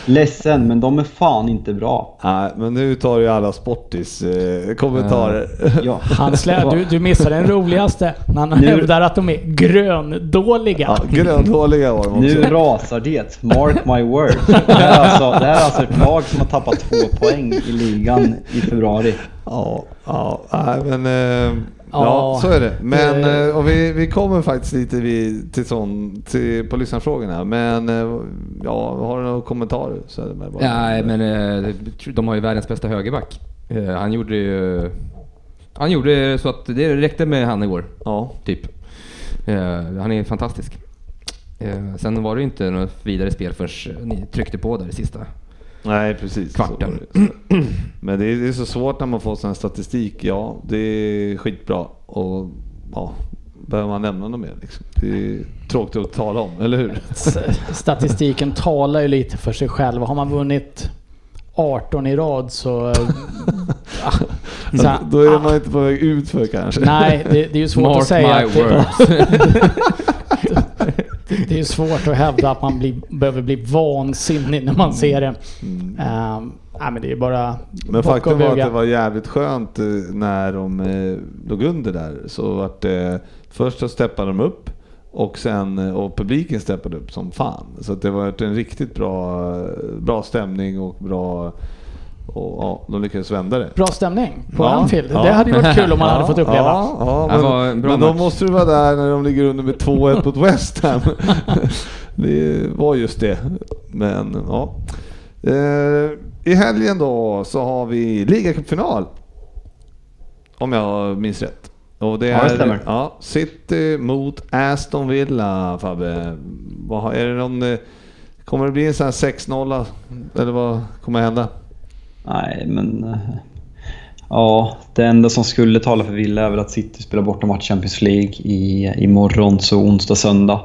D: Ledsen, men de är fan inte bra.
A: Nej, men nu tar ju alla sportis eh, kommentarer.
D: Ja.
B: Han slä, du, du missar den roligaste när han
D: Nu-
B: hävdar att de är gröndåliga.
A: Ja, gröndåliga var de också.
D: Nu rasar det. Mark my word. Det här, är alltså, det här är alltså ett lag som har tappat två poäng i ligan i februari.
A: Ja, ja, nej, men eh, ja,
B: Ja,
A: så är det. Men eh, och vi, vi kommer faktiskt lite vid, till sån, till, på lyssnarfrågorna. Men eh, ja, har du några kommentarer? Så.
C: Nej, men eh, de har ju världens bästa högerback. Han gjorde ju... Han gjorde så att det räckte med han igår,
A: Ja,
C: typ. Han är fantastisk. Sen var det ju inte något vidare spel förrän ni tryckte på där i sista.
A: Nej precis.
C: Kvarten.
A: Så var det. Så. Men det är, det är så svårt när man får sån här statistik. Ja, det är skitbra. Och ja, behöver man nämna något mer. Liksom. Det är tråkigt att tala om, eller hur?
B: Statistiken talar ju lite för sig själv. Har man vunnit 18 i rad så... ja, så här,
A: Då är
B: ah,
A: man inte på väg ut för kanske.
B: Nej, det, det är ju svårt
C: Mark
B: att säga.
C: my
B: Att det,
C: words.
B: det är ju svårt att hävda att man blir, behöver bli vansinnig när man ser det.
A: Mm.
B: Um, nej, men det är bara...
A: Men faktum var att det var jävligt skönt eh, när de eh, låg under där. Så vart det, först så steppade de upp och sen eh, och publiken steppade upp som fan. Så det var en riktigt bra, bra stämning och bra... Och, ja, de lyckades vända det.
B: Bra stämning på
A: Ja,
B: Anfield.
A: ja.
B: Det hade ju varit kul om man hade fått uppleva.
A: Ja, men, men då måste du vara där när de ligger under med 2-1 mot West Ham. det var just det. Men ja. Eh, I helgen då så har vi ligacupfinal. Om jag minns rätt. Och det
D: Ja, det
A: är
D: stämmer.
A: ja, City mot Aston Villa Fabbe. Vad, är det någon, eh, kommer det bli en sån här 6-0 eller vad kommer hända?
D: Nej, men... Eh, ja, det enda som skulle tala för Villa är väl att City spelar borta match Champions League i, imorgon, så onsdag, söndag.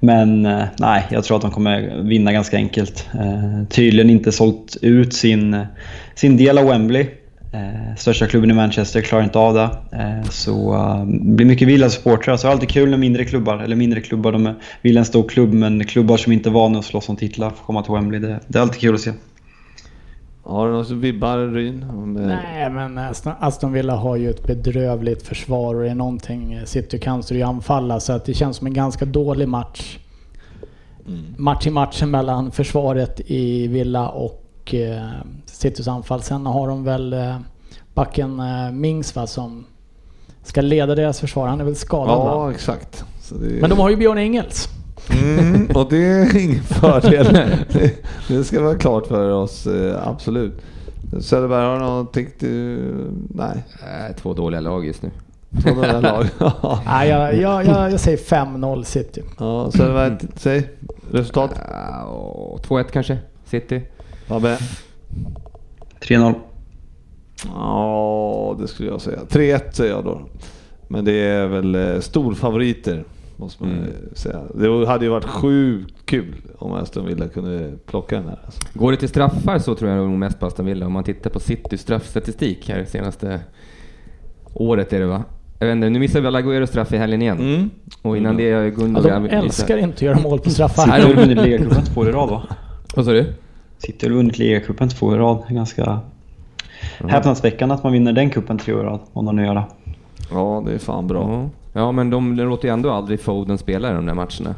D: Men eh, nej, jag tror att de kommer vinna ganska enkelt. Eh, tydligen inte sålt ut sin, sin del av Wembley. Eh, största klubben i Manchester klarar inte av det. Eh, så eh, det blir mycket Villa-supportrar. Så det är alltid kul när mindre klubbar, eller mindre klubbar, de är, Villa är en stor klubb, men klubbar som inte är vana att slåss om titlar får komma till Wembley. Det, det är alltid kul att se.
A: Har du några vibbar Ryn? Eh,
B: Nej, men Aston- Villa har ju ett bedrövligt försvar och är någonting City kan så är det ju anfalla. Så att det känns som en ganska dålig match. Match i matchen mellan försvaret i Villa och eh, Citys anfall. Sen har de väl eh, backen eh, Mings va, som ska leda deras försvar. Han är väl skadad va?
A: Ja, exakt. Det,
B: Men de har ju Björn Ingels.
A: Mm, och det är ingen fördel. det, det ska vara klart för oss, eh, absolut. Söderberg, har du någonting du... Nej,
C: Två dåliga lag just nu.
A: det här lag. Ja.
B: Nej, jag, jag, jag, jag säger 5-0 City.
A: ja, Söderberg, säg resultat.
C: Äh, och 2-1 kanske, City.
A: Fabbe?
D: 3-0.
A: Ja, det skulle jag säga. 3-1 säger jag då. Men det är väl eh, storfavoriter, måste man
C: Mm.
A: säga. Det hade ju varit sjukt kul om Aston Villa kunde plocka den här. Alltså.
C: Går det till straffar så tror jag nog mest på Aston Villa. Om man tittar på Citys straffstatistik här senaste året är det va? Jag vet inte, nu missade väl Agüero straff i helgen igen.
A: Mm.
C: Och innan det har
B: Ja,
C: Gundogan...
B: de älskar inte att göra mål på straffar.
D: City har vunnit ligacupen två i rad va?
C: Vad sa du?
D: City har vunnit ligacupen två i rad. Ganska häpnadsväckande att man vinner den kuppen tre år i rad, om de nu gör det.
A: Ja, det är fan bra.
C: Ja. Ja, men de låter ju ändå aldrig Foden spela i de där matcherna.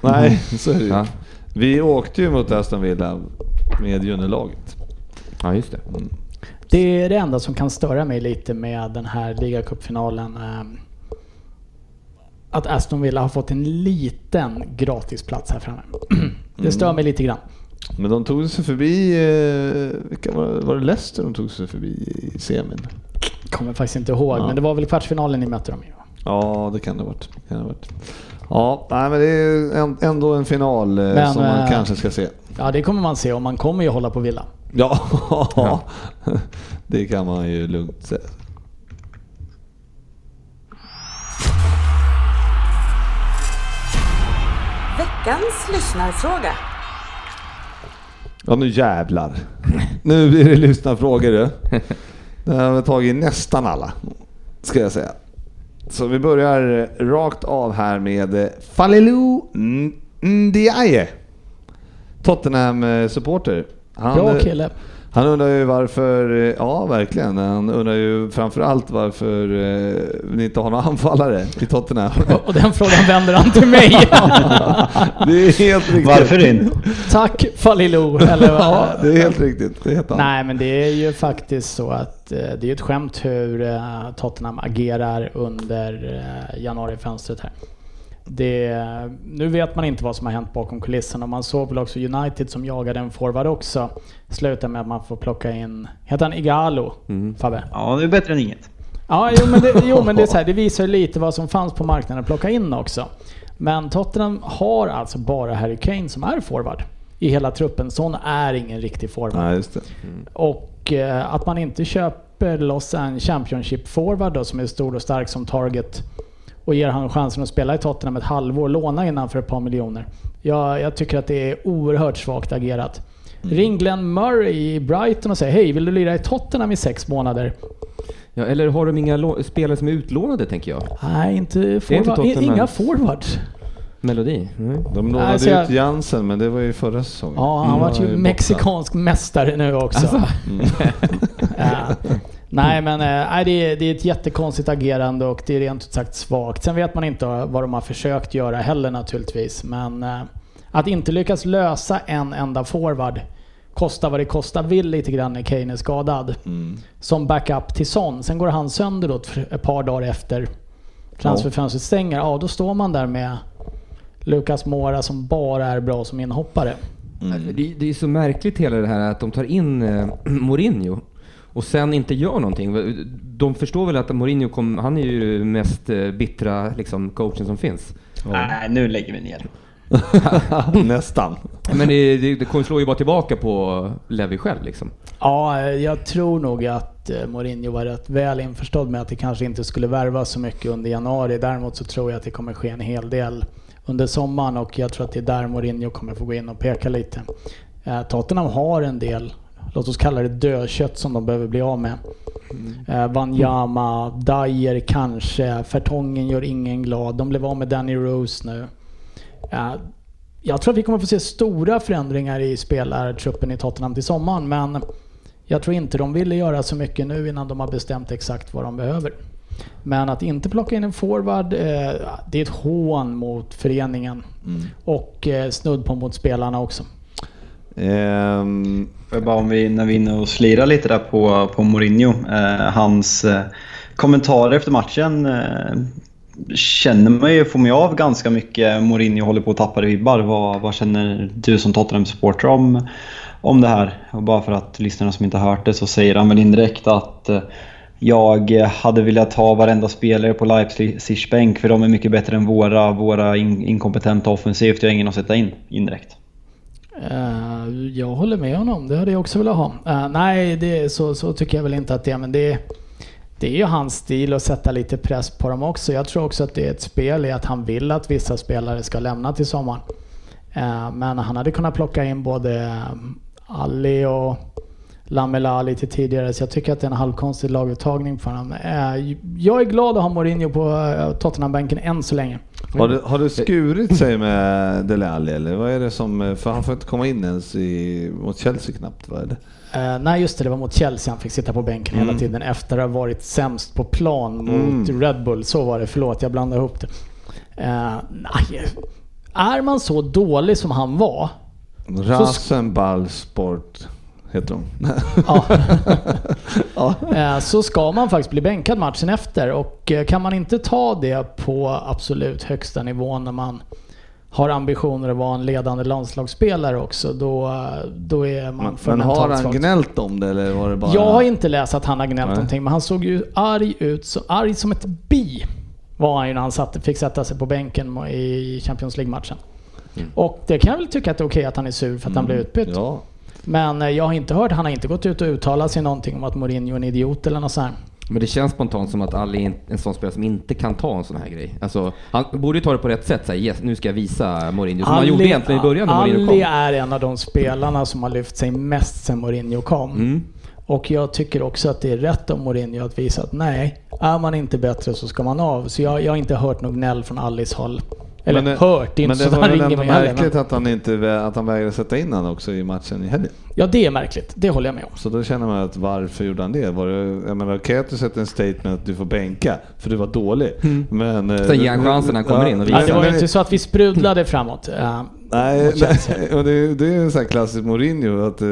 A: Nej, så är det ju.
C: Ja,
A: Vi åkte ju mot Aston Villa med juniorlaget.
C: ja just det.
B: Det är det enda som kan störa mig lite med den här ligacupfinalen. ehm, Att Aston Villa har fått en liten gratisplats här framme. Det stör mig lite grann.
A: Men de tog sig förbi, eh, vilka var, det? var det Leicester de tog sig förbi i semin?
B: Kommer faktiskt inte ihåg,
A: Ja.
B: men det var väl kvartsfinalen ni mötte dem i?
A: Ja, det kan det ha varit. Kan det ha varit. Ja, nej, men det är ändå en final eh,
B: Men,
A: som man
B: eh,
A: kanske ska se.
B: Ja, det kommer man se och man kommer ju hålla på Villa.
A: Ja, det kan man ju lugnt säga.
E: Veckans lyssnarfråga.
A: Ja, nu jävlar. Nu blir det lyssnarfrågor du. Det har vi tagit nästan alla, ska jag säga. Så vi börjar rakt av här med eh, Falilou Ndiaye. Tottenham-supporter. Han,
B: Bra
A: eh,
B: kille.
A: Han undrar ju varför, eh, ja verkligen, han undrar ju framförallt varför eh, ni inte har några anfallare i Tottenham.
B: Och den frågan vänder han till mig.
A: det är helt riktigt.
D: Varför inte?
B: Tack Falilou. Eller,
A: Ja, det är helt riktigt. Det heter han.
B: Nej, men det är ju faktiskt så att eh, det är ett skämt hur Tottenham agerar under januarifönstret här. Det, nu vet man inte vad som har hänt bakom kulisserna och man såg väl också United som jagade en forward också. Slutar med att man får plocka in, heter han Igalo?
C: Mm.
B: Fabbe?
D: Ja, det är bättre än inget.
B: Ja, jo men, det, jo, men det, är så här, det visar lite vad som fanns på marknaden att plocka in också. Men Tottenham har alltså bara Harry Kane som är forward i hela truppen. Sån är ingen riktig forward.
A: Nej, just det.
B: Och eh, att man inte köper loss en Championship forward då som är stor och stark som Target och ger han chansen att spela i Tottenham ett halvår, låna innan för ett par miljoner. Jag, jag tycker att det är oerhört svagt agerat. Ring Glenn Murray i Brighton och säg hej, vill du lira i Tottenham i sex månader?
C: Ja, eller har de inga spelare som är utlånade, tänker jag?
B: Nej, inte
C: inte
B: forward,
C: Tottenham.
B: inga forwards.
C: Melodi? Nej.
A: De lånade
B: Nej, så jag-
A: ut Jansen, men det var ju förra säsongen.
B: Ja, han
A: Mm. var
B: ju
A: borta.
B: mexikansk mästare nu också. Ja. Nej men eh, nej, det, är, det är ett jättekonstigt agerande och det är rent ut sagt svagt. Sen vet man inte vad de har försökt göra heller naturligtvis. Men eh, att inte lyckas lösa en enda forward, kosta vad det kosta vill lite grann när Kane är skadad.
A: Mm.
B: Som backup till Son. Sen går han sönder då ett ett par dagar efter transferfönstret stänger. Ja, då står man där med Lucas Mora som bara är bra som inhoppare.
C: Alltså, Det, det är så märkligt hela det här att de tar in eh, Mourinho och sen inte gör någonting. De förstår väl att Mourinho kom, han är ju mest eh, bittra liksom, coachen som finns.
D: Nej, nu lägger vi ner.
A: Nästan.
C: Men det, det, det kommer slå ju bara tillbaka på Levi själv liksom.
B: Ja, jag tror nog att eh, Mourinho var rätt väl införstådd med att det kanske inte skulle värva så mycket under januari. Däremot så tror jag att det kommer ske en hel del under sommaren och jag tror att det är där Mourinho kommer få gå in och peka lite. Eh, Tottenham har en del, låt oss kalla det dödkött som de behöver bli av med. Eh, Wanyama, Dyer kanske, Fertongen gör ingen glad. De blev av med Danny Rose nu. Eh, jag tror att vi kommer få se stora förändringar i spelartruppen i Tottenham till sommaren, men jag tror inte de ville göra så mycket nu innan de har bestämt exakt vad de behöver. Men att inte plocka in en forward, eh, det är ett hån mot föreningen. Och eh, snudd på mot spelarna också.
A: Ehm,
D: bara om vi, när vi är inne och slirar lite där på, på Mourinho. Eh, hans eh, kommentarer efter matchen eh, känner man ju, får man ju av ganska mycket Mourinho håller på att tappa vibbar. Vad, vad känner du som Tottenham-supporter om, om det här? Och bara för att lyssnarna som inte har hört det så säger han väl indirekt att eh, jag hade velat ha varenda spelare på Leipzigs bänk för de är mycket bättre än våra, våra in, inkompetenta offensivt. Jag har ingen att sätta in indirekt.
B: Jag håller med honom, det hade jag också velat ha. Uh, nej, det, så, så tycker jag väl inte att det är, men det, det är ju hans stil att sätta lite press på dem också. Jag tror också att det är ett spel i att han vill att vissa spelare ska lämna till sommaren. Uh, men han hade kunnat plocka in både eh, Ali och Lamela lite tidigare, så jag tycker att det är en halvkonstig laguttagning för honom. Eh, jag är glad att ha Mourinho på eh, Tottenham-bänken än så länge.
A: har, det, har det skurit sig med Dele Alli eller vad är det som... För han får inte komma in ens i, mot Chelsea knappt, vad är det?
B: Eh, nej just det, det var mot Chelsea han fick sitta på bänken
A: Mm.
B: hela tiden efter att ha varit sämst på plan mot
A: Mm.
B: Red Bull. Så var det, förlåt jag blandade ihop det. Eh, nej, är man så dålig som han var,
A: Rasenballsport heter de.
B: ja,
A: ja.
B: eh, så ska man faktiskt bli bänkad matchen efter. Och eh, kan man inte ta det på absolut högsta nivån när man har ambitioner att vara en ledande landslagsspelare också, då, eh, då är man
A: Men,
B: för
A: men har han gnällt om det eller var det bara...
B: Jag har inte läst att han har gnällt
A: Nej.
B: någonting, men han såg ju arg ut. Så arg som ett bi var han ju när han satt, fick sätta sig på bänken i Champions League-matchen. Och det kan jag väl tycka att det är okej att han är sur för att han blev utbytt.
A: Mm. Ja.
B: Men eh, jag har inte hört, han har inte gått ut och uttalat sig någonting om att Mourinho är en idiot eller något sånt.
C: Men det känns spontant som att Ali är en sån spelare som inte kan ta en sån här grej. Alltså, han borde ju ta det på rätt sätt. Såhär, yes, nu ska jag visa Mourinho. Som han gjorde egentligen i början när Mourinho
B: Ali
C: kom.
B: är en av de spelarna som har lyft sig mest sen Mourinho kom.
C: Mm.
B: Och jag tycker också att det är rätt av Mourinho att visa att nej, är man inte bättre så ska man av. Så jag, jag har inte hört något gnäll från Alice håll. Eller
A: Men
B: hört, det är inte så att han ringer mig heller.
A: märkligt att han, inte, att han vägrade sätta in honom också i matchen i helgen.
B: ja, det är märkligt. Det håller jag med om.
A: Så då känner man att varför gjorde han det? Var det jag menar, okej att du sätter en statement att du får bänka, för du var dålig. Men... eh,
C: Sen ger han chansen när han kommer in och
B: Ja,
C: visar.
B: det var ju inte så att vi sprudlade framåt. eh,
A: Nej, nej och det, det är en sån här klassisk Mourinho att eh,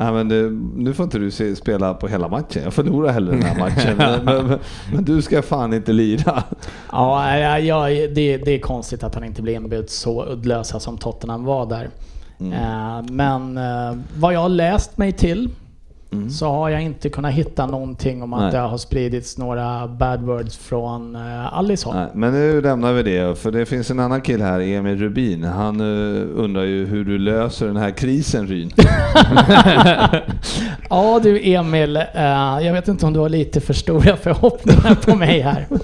A: Nej, men det, nu får inte du se, spela på hela matchen. Jag förlorar hellre den här matchen. men, men, men du ska fan inte lira.
B: Ja, ja, det, det är konstigt att han inte blev inbytt så uddlösa som Tottenham var där. Eh, men eh, vad jag har läst mig till så har jag inte kunnat hitta någonting om att
A: Nej.
B: det har spridits några bad words från uh, Alice håll.
A: Men nu lämnar vi det, för det finns en annan kille här, Emil Rubin. Han eh, undrar ju hur du löser den här krisen, Ryn.
B: Ja du Emil, eh, jag vet inte om du har lite för stora förhoppningar på mig här.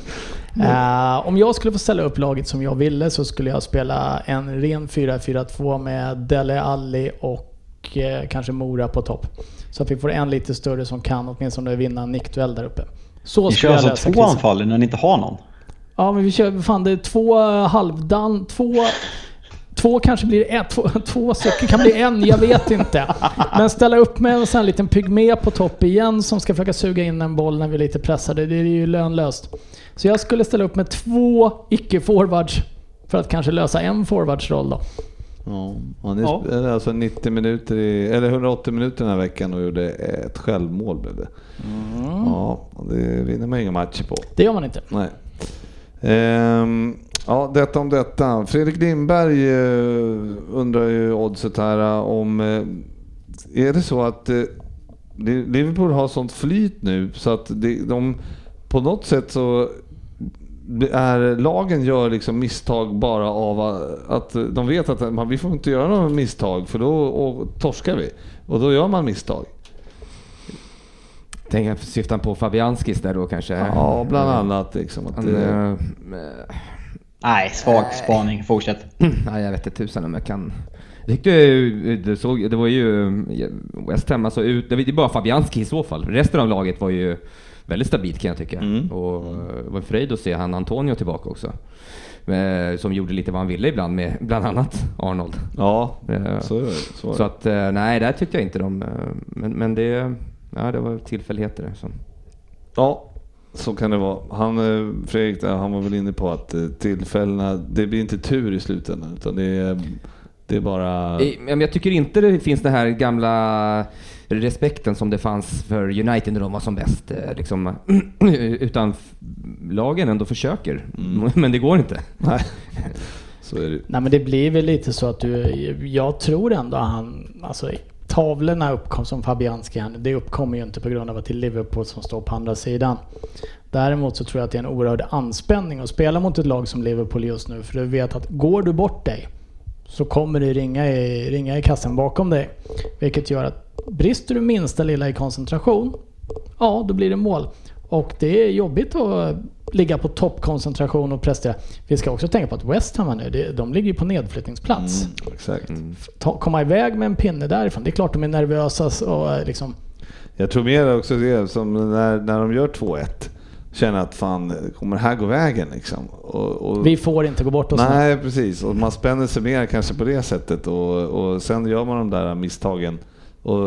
B: Eh, om jag skulle få ställa upp laget som jag ville så skulle jag spela en ren 4-4-2 med Dele Alli och eh, kanske Mora på topp. Så att vi får en lite större som kan åtminstone vinna en nickduell där uppe. Så
D: Ni
B: skulle
D: kör alltså två
B: krisen.
D: anfall när ni inte har någon?
B: Ja men vi kör, fan det är två halvdan, två... Två kanske blir ett, två, två stycken kan bli en, jag vet inte. Men ställa upp med en sån här liten pygmé på topp igen som ska försöka suga in en boll när vi är lite pressade, det är ju lönlöst. Så jag skulle ställa upp med två icke-forwards för att kanske lösa en forwardsroll då.
A: Ja, han
D: Ja.
A: spelade alltså 90 minuter i, eller 180 minuter den här veckan och gjorde ett självmål blev det. Ja, och det vinner man inga matcher på.
B: Det gör man inte.
A: Nej. Ehm, ja, detta om detta. Fredrik Lindberg eh, undrar ju oddset här eh, om... Eh, är det så att Li- Liverpool har sånt flyt nu så att de på något sätt så är lagen gör liksom misstag bara av att de vet att man, vi får inte göra några misstag för då och, torskar vi. Och då gör man misstag.
C: Tänker jag syftar på Fabianskis där då kanske?
A: Ja, bland annat. Liksom, att det,
C: eh,
D: Nej, svag spaning. Fortsätt.
C: Nej, jag vet inte tusan om jag kan. Jag tyckte det, såg, det var ju eh, West Ham, alltså ut, det var bara Fabianski i så fall. Resten av laget var ju väldigt stabilt kan jag tycka.
A: Mm.
C: Och eh, det var en fröjd att se han Antonio tillbaka också. Eh, Som gjorde lite vad han ville ibland med bland annat Arnold.
A: ja,
C: Eh,
A: så är det. Så är det.
C: Så att eh, nej, där tyckte jag inte de... eh, Men, men det, ja, det var tillfälligheter. Så.
A: Ja, så kan det vara. Han, eh, Fredrik, han var väl inne på att eh, tillfällena, det blir inte tur i slutändan utan det är, det är bara...
C: Eh, jag tycker inte det finns den här gamla respekten som det fanns för United när de var som bäst. eh, Liksom, utan lagen ändå försöker. Men det går inte.
A: Nej, så är det.
B: Nej men det blir väl lite så att du, jag tror ändå han, alltså tavlorna uppkom som Fabianski här det uppkommer ju inte på grund av att det är Liverpool som står på andra sidan. Däremot så tror jag att det är en oerhörd anspänning att spela mot ett lag som Liverpool just nu. För du vet att går du bort dig så kommer det ringa i, ringa i kassen bakom dig. Vilket gör att brister du minsta lilla i koncentration, ja då blir det mål. Och det är jobbigt att ligga på toppkoncentration och prestera. Vi ska också tänka på att West Ham nu, de ligger ju på nedflyttningsplats.
A: Mm, exakt.
B: Ta, komma iväg med en pinne därifrån, det är klart de är nervösa och liksom...
A: Jag tror mer också det som när, när de gör 2-1. Känner att fan, kommer det här gå vägen liksom? Och, och,
B: Vi får inte gå bort oss nu.
A: Nej, precis. Och man spänner sig mer kanske på det sättet och, och sen gör man de där misstagen. Och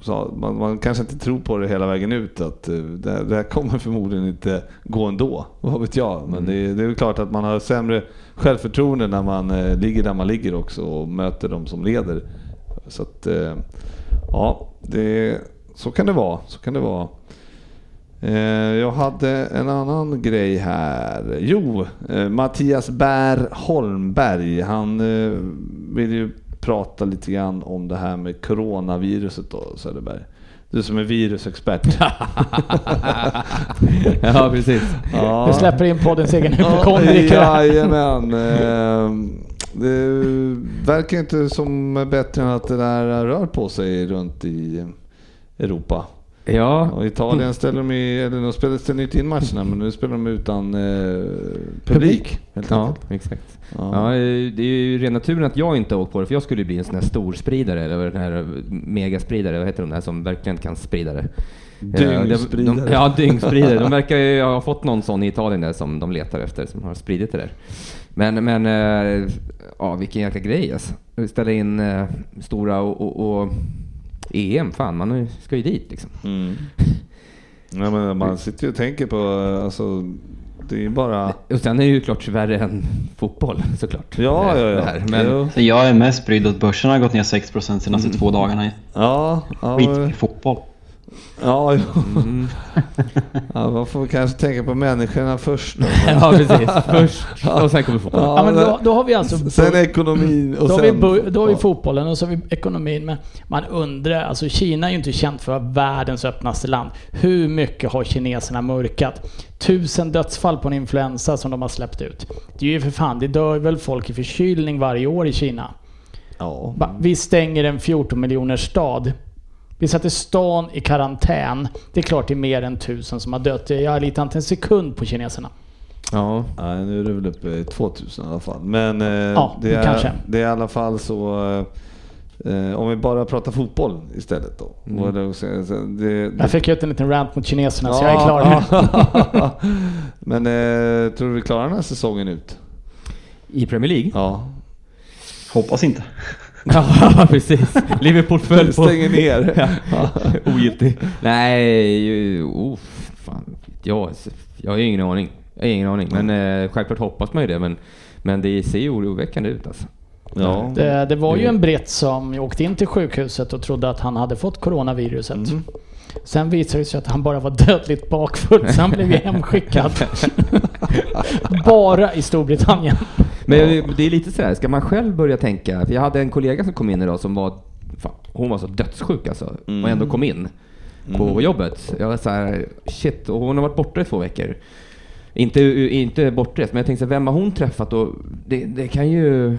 A: så, man, man kanske inte tror på det hela vägen ut att eh, det, det här kommer förmodligen inte gå ändå. Vad vet jag. Men det, är- det är klart att man har sämre självförtroende när man eh, ligger där man ligger också och möter de som leder. Så att, eh, ja, det, så kan det vara. Så kan det vara. Eh, Jag hade en annan grej här. Jo, eh, Mattias Bär Holmberg. Han eh, vill ju prata lite grann om det här med coronaviruset då, Söderberg. Du som är virusexpert.
C: ja, precis.
A: ja.
B: Vi släpper in poddens egen hypokondriker.
A: Jajamän. Det verkar inte som bättre än att det där rör på sig runt i Europa.
C: Ja,
A: Och Italien ställer de i, eller de spelar, ställer inte in matcherna men nu spelar de utan eh, publik. Helt
C: ja
A: enkelt.
C: exakt.
A: Ja.
C: Ja, eh, det är ju ren naturen att jag inte har åkt på det, för jag skulle ju bli en sån här storspridare, eller den här megaspridare, vad heter de där som verkligen kan sprida det?
A: Dyngspridare.
C: De, de, ja, dyngspridare. De verkar ju ha fått någon sån i Italien där som de letar efter, som har spridit det där. Men, men eh, ja, vilken jäkla grej alltså. Ställa in eh, stora och, och, och EM, fan man ska ju dit liksom.
A: Mm. Ja, men man sitter ju och tänker på, alltså, det är bara...
C: Och sen är det ju klart värre än fotboll såklart.
A: Ja, ja, ja.
C: här. Men,
D: jag är mest brydd att börsen har gått ner 6% senaste två dagarna.
A: Ja, ja,
D: Skit i fotboll.
A: Ja, jo. ja, man får kanske tänka på människorna först. Då.
C: ja, precis. Först och sen kommer fotboll.
B: Ja, men då, då har vi alltså...
A: Sen ekonomin och
B: Då har, vi,
A: sen...
B: då har vi fotbollen och så har vi ekonomin. Men man undrar, alltså Kina är ju inte känt för att vara världens öppnaste land. Hur mycket har kineserna mörkat? Tusen dödsfall på en influensa som de har släppt ut. Det är ju för fan, det dör väl folk i förkylning varje år i Kina.
A: Ja.
B: Vi stänger en 14 miljoners stad. Vi sätter stan i karantän. Det är klart det är mer än tusen som har dött. Jag litar inte en sekund på kineserna.
C: Ja.
A: Nej, nu är det väl uppe i 2000 i alla fall. Men eh,
B: Ja,
A: det, är,
B: kanske.
A: det är i alla fall så... Eh, om vi bara pratar fotboll istället då.
C: Mm.
A: Det det,
B: Jag fick ut en liten rant mot kineserna så jag är klar nu.
A: ja. Men eh, tror du vi klarar den här säsongen ut?
C: I Premier League?
A: Ja.
D: Hoppas inte.
C: Ja, precis. Liverpool föll på...
A: Stänger ner.
C: Ja, Ogiltig. Nej, ju- oh, fan. Jag, jag har ju ingen aning. Jag har ingen aning. Men eh, självklart hoppas man ju det. Men, men det ser ju oroväckande ut alltså.
A: Ja.
B: Det, det var ju en britt som åkte in till sjukhuset och trodde att han hade fått coronaviruset.
A: Mm.
B: Sen visade det sig att han bara var dödligt bakfull, så han blev ju hemskickad. bara i Storbritannien.
C: Men det är lite sådär, ska man själv börja tänka? För jag hade en kollega som kom in idag som var, fan, hon var så dödssjuk alltså. Och ändå kom in på jobbet. Jag var såhär, shit. Och hon har varit borta i två veckor. Inte, inte bortrest, men jag tänkte så vem har hon träffat? Och det, det kan ju...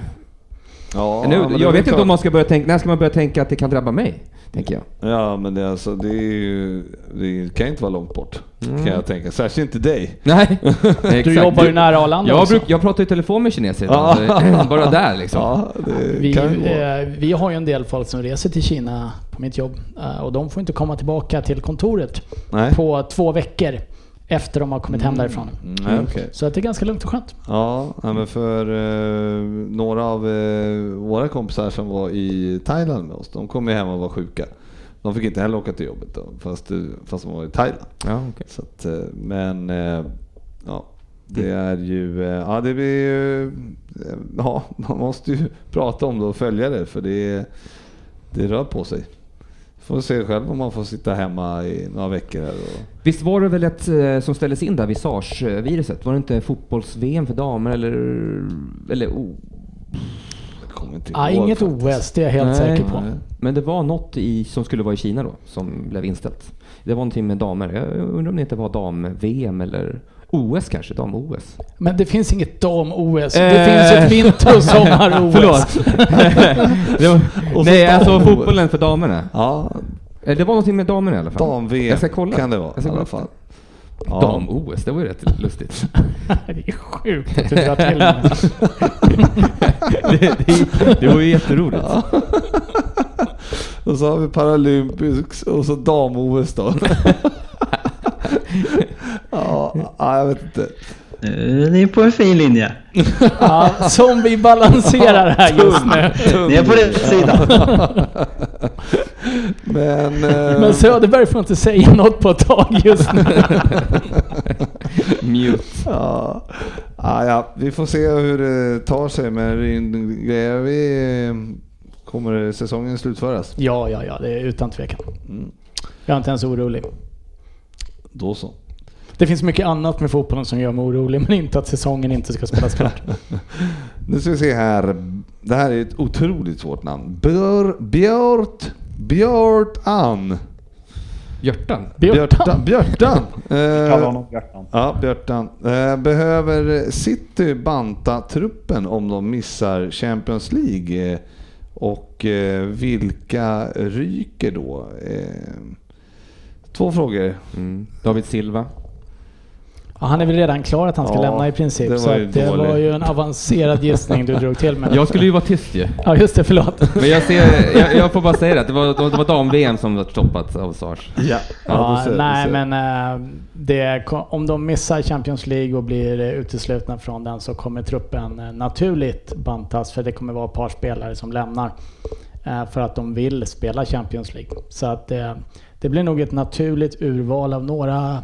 A: Ja,
C: nu, jag vet inte
A: klart.
C: om man ska börja tänka, när ska man börja tänka att det kan drabba mig? Tänker jag.
A: Ja, men det, alltså, det, är ju, det kan inte vara långt bort. Kan jag tänka. Särskilt inte dig.
C: Nej.
B: Du jobbar ju nära Arlanda
C: jag, bruk, jag pratar i telefon med kineser bara där liksom.
A: Ja,
B: Vi,
A: ju
B: eh, vi har ju en del folk som reser till Kina på mitt jobb eh, och de får inte komma tillbaka till kontoret
A: Nej.
B: på två veckor efter de har kommit hem därifrån.
A: Mm, okej.
B: Så att det är ganska lugnt och skönt.
A: Ja, men för eh, några av eh, våra kompisar som var i Thailand med oss, de kom ju hem och var sjuka. De fick inte heller åka till jobbet då, fast, eh, fast de var i Thailand.
C: Ja, okej.
A: Så att, eh, men eh, ja, det är ju, eh, ja det blir ju, ja man måste ju prata om det och följa det för det, det rör på sig. Får se själv om man får sitta hemma i några veckor här och
C: Visst var det väl ett eh, som ställdes in där, Visage-viruset? Var det inte fotbolls-VM för damer eller... Eller oh,
B: Ah, inget
A: faktiskt.
B: OS, det är jag helt
C: Nej.
B: säker på.
C: Men det var något i, som skulle vara i Kina då, som blev inställt. Det var någonting med damer. Jag undrar om det inte var dam-VM eller OS kanske? Dam-OS?
B: Men det finns inget dam-OS. Det
C: Eh.
B: finns ett vinter och sommar-OS.
C: Förlåt. det var, nej, alltså fotbollen för damerna.
A: Ja,
C: Det var någonting med damerna i alla fall.
A: dam-VM
C: Jag ska kolla.
A: kan det vara
C: Jag ska
A: i alla
C: kolla.
A: fall. Ja.
C: Dam-OS, det var ju rätt lustigt.
B: det är sjukt att du drar till
C: det, det, det var ju jätteroligt.
A: Och så har vi Paralympics och så dam-OS då. ja, ja, jag vet inte.
D: Eh, Ni är på en fin linje.
B: Ja, som vi balanserar här just nu.
D: Ni är på rätt sida.
A: Men... eh,
B: Men Söderberg får inte säga något på ett tag just nu.
C: Mute.
A: Ja, ja, ja, vi får se hur det tar sig men grejer vi eh, kommer säsongen slutföras.
B: Ja, ja, ja, det är utan tvekan.
A: Mm.
B: Jag är inte ens orolig.
A: Då så.
B: Det finns mycket annat med fotbollen som gör mig orolig, men inte att säsongen inte ska spelas klart.
A: Nu ska vi se här. Det här är ett otroligt svårt namn. Björ, Björt, Björt Ann.
C: Hjärtan?
B: Björtan.
A: Björtan.
D: Kalla
A: Eh,
D: Björtan.
A: ja, Björtan. Eh, behöver City banta truppen om de missar Champions League? Eh, Och vilka ryker då? Två frågor.
C: Mm. David Silva?
B: Ja, han är väl redan klar att han ska
A: Ja,
B: lämna i princip.
A: det var
B: så det
A: dålig.
B: var ju en avancerad gissning du drog till med.
C: Jag skulle ju vara tyst ju.
B: Ja, just det. Förlåt.
C: Men jag, ser, jag, jag får bara säga det, att det var, det var dam-VM som var stoppat av Sars.
A: Ja,
B: Ja,
A: då ser-
B: nej, men eh, det, om de missar Champions League och blir uteslutna från den så kommer truppen eh, naturligt bantas för det kommer vara ett par spelare som lämnar eh, för att de vill spela Champions League. Så att eh, det blir nog ett naturligt urval av några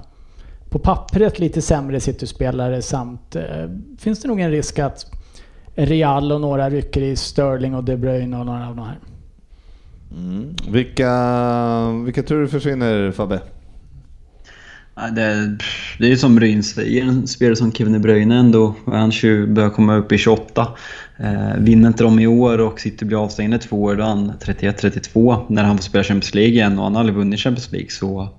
B: på pappret lite sämre City-spelare samt eh, finns det nog en risk att Real och några rycker i Sterling och De Bruyne och några av de här.
A: Mm. Vilka, vilka tror du försvinner Fabbe?
D: Det, det är ju som Ryn säger, en spelare som Kevin De Bruyne ändå. Han 20 börjar komma upp i 28. Eh, vinner inte de i år och City blir avstängda i två år, då är han 31-32 när han får spela Champions League igen och han har aldrig vunnit Champions League. Så,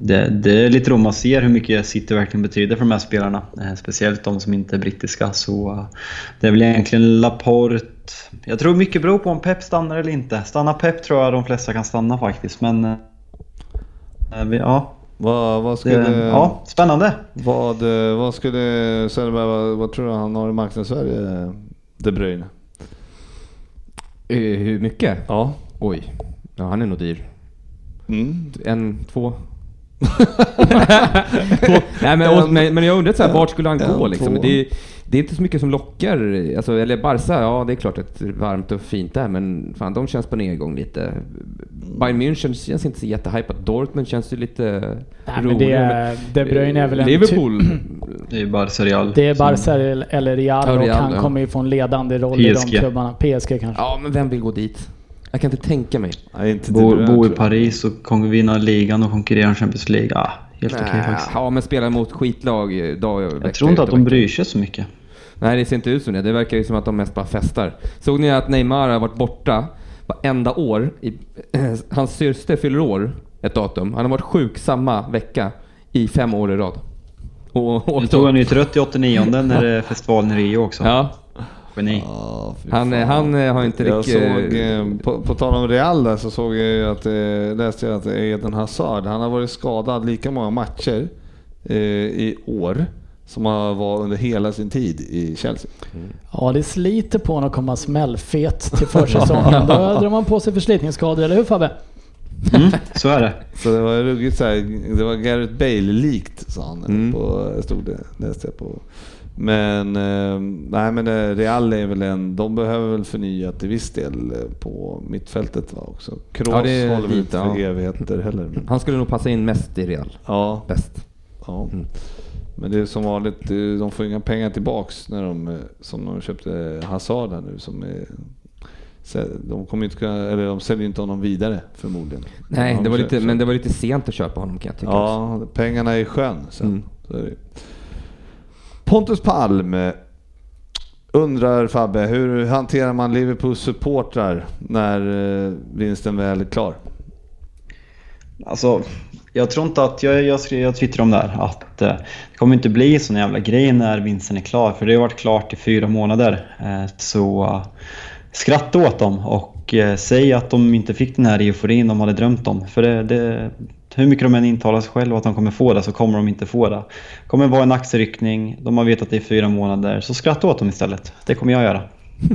D: det, det är lite då man ser hur mycket City verkligen betyder för de här spelarna. Eh, speciellt de som inte är brittiska. Så eh, det är väl egentligen Laporte. Jag tror mycket beror på om Pep stannar eller inte. Stannar Pep tror jag de flesta kan stanna faktiskt. Men eh, ja,
A: Vad, vad
D: Det,
A: skulle...
D: ja, spännande.
A: Vad, eh, vad skulle Söderberg, vad, vad tror du han har i marknadsvärde, De Bruyne?
C: Eh, hur mycket?
A: Ja.
C: Oj. Ja, han är nog dyr.
A: Mm.
C: En, två? två. Nej, men, och, men, men jag undrar så här, vart skulle han gå
A: En,
C: liksom? Det, är- det är inte så mycket som lockar. Alltså, eller Barca, ja det är klart att det är varmt och fint där, men fan de känns på nedgång lite. Bayern München känns inte så jättehypat. Dortmund känns ju lite
B: Nej, men det
C: roligare.
B: är, De Bruyne är väl en ty-
C: Liverpool.
D: Det är Barca Real.
B: Det är Barca eller Real
C: Ja,
B: och han
C: ja.
B: kommer ju få en ledande roll i de
D: PSG.
B: klubbarna. PSG kanske.
C: ja, men vem vill gå dit? Jag kan inte tänka mig.
A: Nej, inte
D: Bo, bo i. Paris och vinna ligan och konkurrera om Champions League. Ja, helt okej
C: Nej,
D: faktiskt.
C: ja, men spela mot skitlag eh, dag
D: Jag tror inte att de bryr sig så mycket.
C: Nej, det ser inte ut som det. Det verkar ju som att de mest bara festar. Såg ni att Neymar har varit borta varenda år? I, hans syster fyller år ett datum. Han har varit sjuk samma vecka i fem år i rad. Och, och
D: Nu tog han ju ett rött i 89 när det är festivalen i Rio också.
C: Ja,
D: Geni.
A: Fy
C: han, han eh, har inte
A: Jag
C: riktigt...
A: såg, eh, på, på tal om Real där så såg jag ju att, eh, läste jag att Eden Hazard, han har varit skadad lika många matcher eh, i år som han var under hela sin tid i Chelsea.
B: Ja, det sliter på honom att komma smällfet till försäsongen. Då drar man på sig förslitningsskador, eller hur Fabbe?
D: Mm, så är det.
A: Så det var ju ruggigt såhär, det var Gareth Bale-likt sa han.
C: Mm.
A: På, stod det, läste jag på. Men, eh, nej men eh, Real är väl en, de behöver väl förnya till viss del eh, på mittfältet va också. Kroos
C: Ja, det
A: håller väl
C: dit,
A: inte för
C: ja.
A: evigheter heller. Men,
C: Han skulle nog passa in mest i Real.
A: ja,
C: Bäst.
A: ja.
C: Mm.
A: Men det är som vanligt, de får inga pengar tillbaks när de, som de köpte Hazard här nu som är, de kommer inte kunna, eller de säljer inte honom vidare förmodligen.
C: Nej,
A: De
C: det var lite, men det var lite sent att köpa honom kan jag tycka. också.
A: Ja, pengarna är i sjön sen.
C: Mm.
A: Pontus Palm eh, undrar Fabbe, hur hanterar man Liverpools supportrar när eh, vinsten väl är klar?
D: Alltså, jag tror inte att, jag, jag, jag twittrade om det här, att eh, det kommer inte bli sån jävla grej när vinsten är klar. För det har varit klart i fyra månader. Eh, så eh, skratta åt dem och eh, säg att de inte fick den här euforin de hade drömt om. För det, det, hur mycket de än intalar sig själva att de kommer få det så kommer de inte få det. Det kommer vara en axelryckning, de har vetat det i fyra månader. Så skratta åt dem istället. Det kommer jag göra.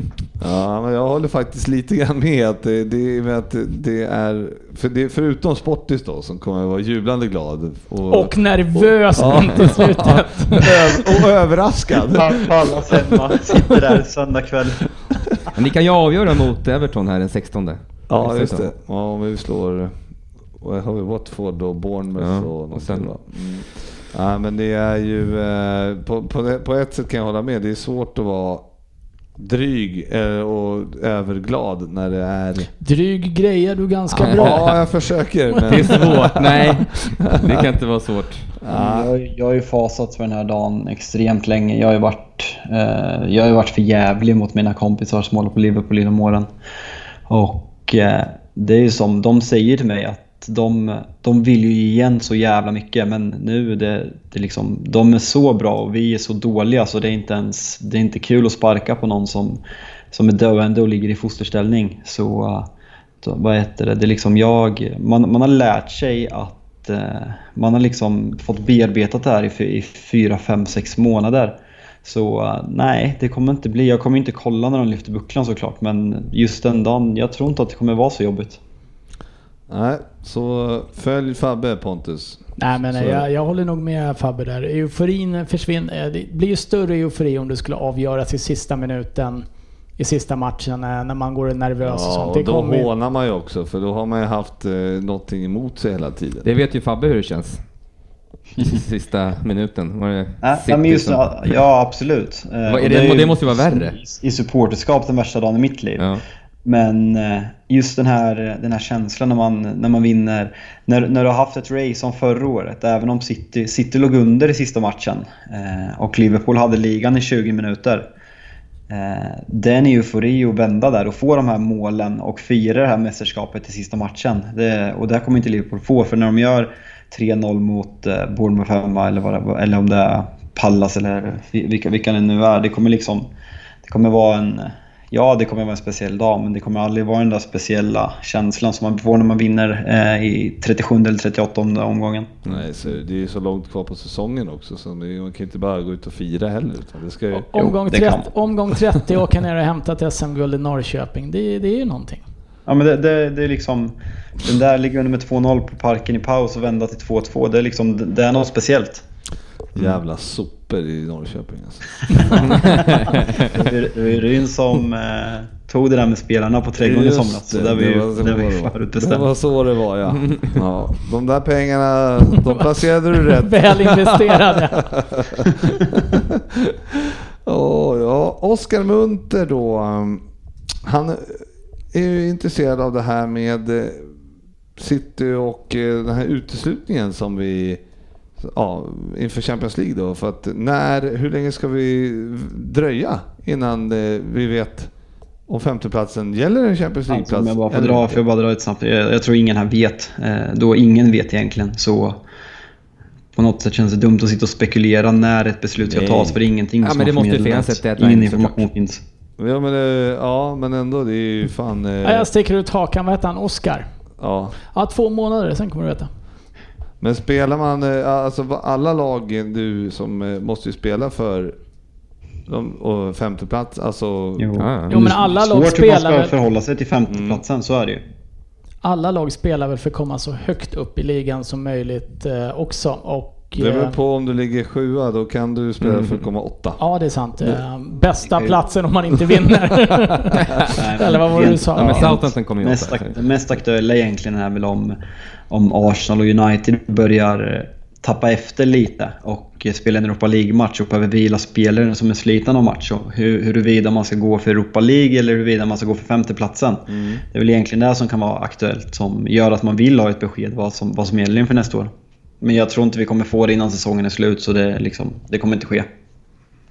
A: Ja, men jag håller faktiskt lite grann med att det, det, med att det är, för det, förutom Sportis då som kommer att vara jublande glad och,
B: Och nervös
A: Ja.
B: till slutet.
A: och överraskad.
D: Pallas hemma, sitter där söndag kväll.
C: Men ni kan ju avgöra mot Everton här den 16.
A: Ja, just det. Ja, om vi slår... Vad har vi? Watford och Bournemouth
C: Ja,
A: och,
C: och
A: något va? Mm. Ja, men det är ju... eh, På, på, på ett sätt kan jag hålla med. Det är svårt att vara dryg eh, och överglad när det är...
B: Dryg grejer du ganska bra.
A: Ja, jag försöker. Men...
C: Det är svårt. Nej, det kan inte vara svårt.
D: Jag, jag har ju fasat för den här dagen extremt länge. Jag har ju varit, eh, jag har ju varit för jävlig mot mina kompisar som håller på Liverpool genom åren. Och eh, det är ju som, de säger till mig att de, de vill ju igen så jävla mycket men nu det, det liksom, de är så bra och vi är så dåliga så det är inte ens det är inte kul att sparka på någon som, som är döende och ligger i fosterställning. Så då, vad heter det, det är liksom jag, man, man har lärt sig att eh, man har liksom fått bearbetat det här i, fy- i fyra, fem, sex månader. Så eh, nej, det kommer inte bli. Jag kommer inte kolla när de lyfter bucklan såklart, men just den dagen, jag tror inte att det kommer vara så jobbigt.
A: Nej, så följ Fabbe Pontus.
B: Nej men
A: Så-
B: jag, jag håller nog med Fabbe där. Euforin försvinner. Det blir ju större eufori om det skulle avgöras i sista minuten i sista matchen eh, när man går nervös och
A: Ja,
B: sånt.
A: och
B: Det
A: då
B: kommer ju-
A: hånar man ju också för då har man ju haft eh, någonting emot sig hela tiden.
C: Det vet ju Fabbe hur det känns. Sista minuten. Var det
D: Nej,
C: City
D: men just,
C: som-
D: ja, absolut. Eh,
C: är
D: och
C: det-
D: ju
C: det måste ju vara värre.
D: I, i supporterskap den värsta dagen i mitt liv.
C: Ja.
D: Men eh, just den här, den här känslan när man, när man vinner. När, när du har haft ett race som förra året, även om City, City låg under i sista matchen eh, och Liverpool hade ligan i 20 minuter. Eh, den eufori att vända där och få de här målen och fira det här mästerskapet i sista matchen. Det, och det kommer inte Liverpool få för när de gör 3-0 mot eh, Bournemouth hemma eller, vad eller om det är Pallas eller vilka, vilka det nu är. Det kommer liksom det kommer vara en ja, det kommer vara en speciell dag, men det kommer aldrig vara den där speciella känslan som man får när man vinner eh, i 37 eller 38 omgången.
A: Nej, så det är ju så långt kvar på säsongen också så man kan inte bara gå ut och fira heller. Utan det ska ju...
B: Omgång,
D: det kan
B: 30, omgång 30 åka ner och hämta ett SM-guld i Norrköping. Det, det är ju någonting.
D: Ja, men det, det, det är liksom... Den där ligger under med 2-0 på parken i paus och vända till 2-2. Det är liksom, det är något speciellt.
A: Jävla sopor i Norrköping alltså.
D: Det var- ju Ryn som eh, tog det där med spelarna på trädgården i somras. Så
A: det,
D: det var
A: det
D: ju,
A: var så
D: det var ju
A: var. Det
D: förutbestämt.
A: var så det var ja. ja. De där pengarna, de placerade du rätt.
B: Väl investerade.
A: Åh, ja, Oskar Munter då. um, Han är ju intresserad av det här med eh, City och eh, den här uteslutningen som vi ja, inför Champions League då. För att när, hur länge ska vi dröja innan eh, vi vet om femteplatsen gäller en Champions
D: Alltså,
A: League-plats?
D: om jag bara får dra,
A: inte?
D: får jag bara dra ett snabbt. Jag, jag tror ingen här vet. Eh, då ingen vet egentligen. Så på något sätt känns det dumt att sitta och spekulera när ett beslut ska
C: Nej.
D: tas. För det är ingenting
C: Ja,
D: som
C: men det måste finnas ett deadline,
D: Ingen information
C: såklart.
D: finns.
A: Ja men, eh, ja men ändå, det är ju fan... eh,
B: Ja, jag sticker ut hakan. Vad heter han? Oscar?
A: ja.
B: Ja, två månader, sen kommer du veta.
A: Men spelar man, eh, alltså alla lag nu som eh, måste ju spela för de, och femteplats, alltså...
D: Jo.
B: Jo, men alla lag
D: Svårt hur man
B: spelar
D: ska
B: väl-
D: förhålla sig till femteplatsen, så är det ju.
B: Alla lag spelar väl för att komma så högt upp i ligan som möjligt eh, också. Och,
A: Det beror
B: eh,
A: på om du ligger sjua, då kan du spela för att komma åtta.
B: Ja, det är sant. Eh, Bästa platsen om man inte vinner. Eller vad var det du sa?
C: Ja, men. Southampton kommer ju
D: Mest,
C: åtta.
D: ak- mest aktuella egentligen är väl om, om Arsenal och United börjar eh, tappa efter lite och spela en Europa League-match och behöver vila spelare som är slitna av match. Och hur, huruvida man ska gå för Europa League eller huruvida man ska gå för femteplatsen. Det är väl egentligen det som kan vara aktuellt som gör att man vill ha ett besked vad som, vad som gäller inför nästa år. Men jag tror inte vi kommer få det innan säsongen är slut så det, liksom, det kommer inte ske.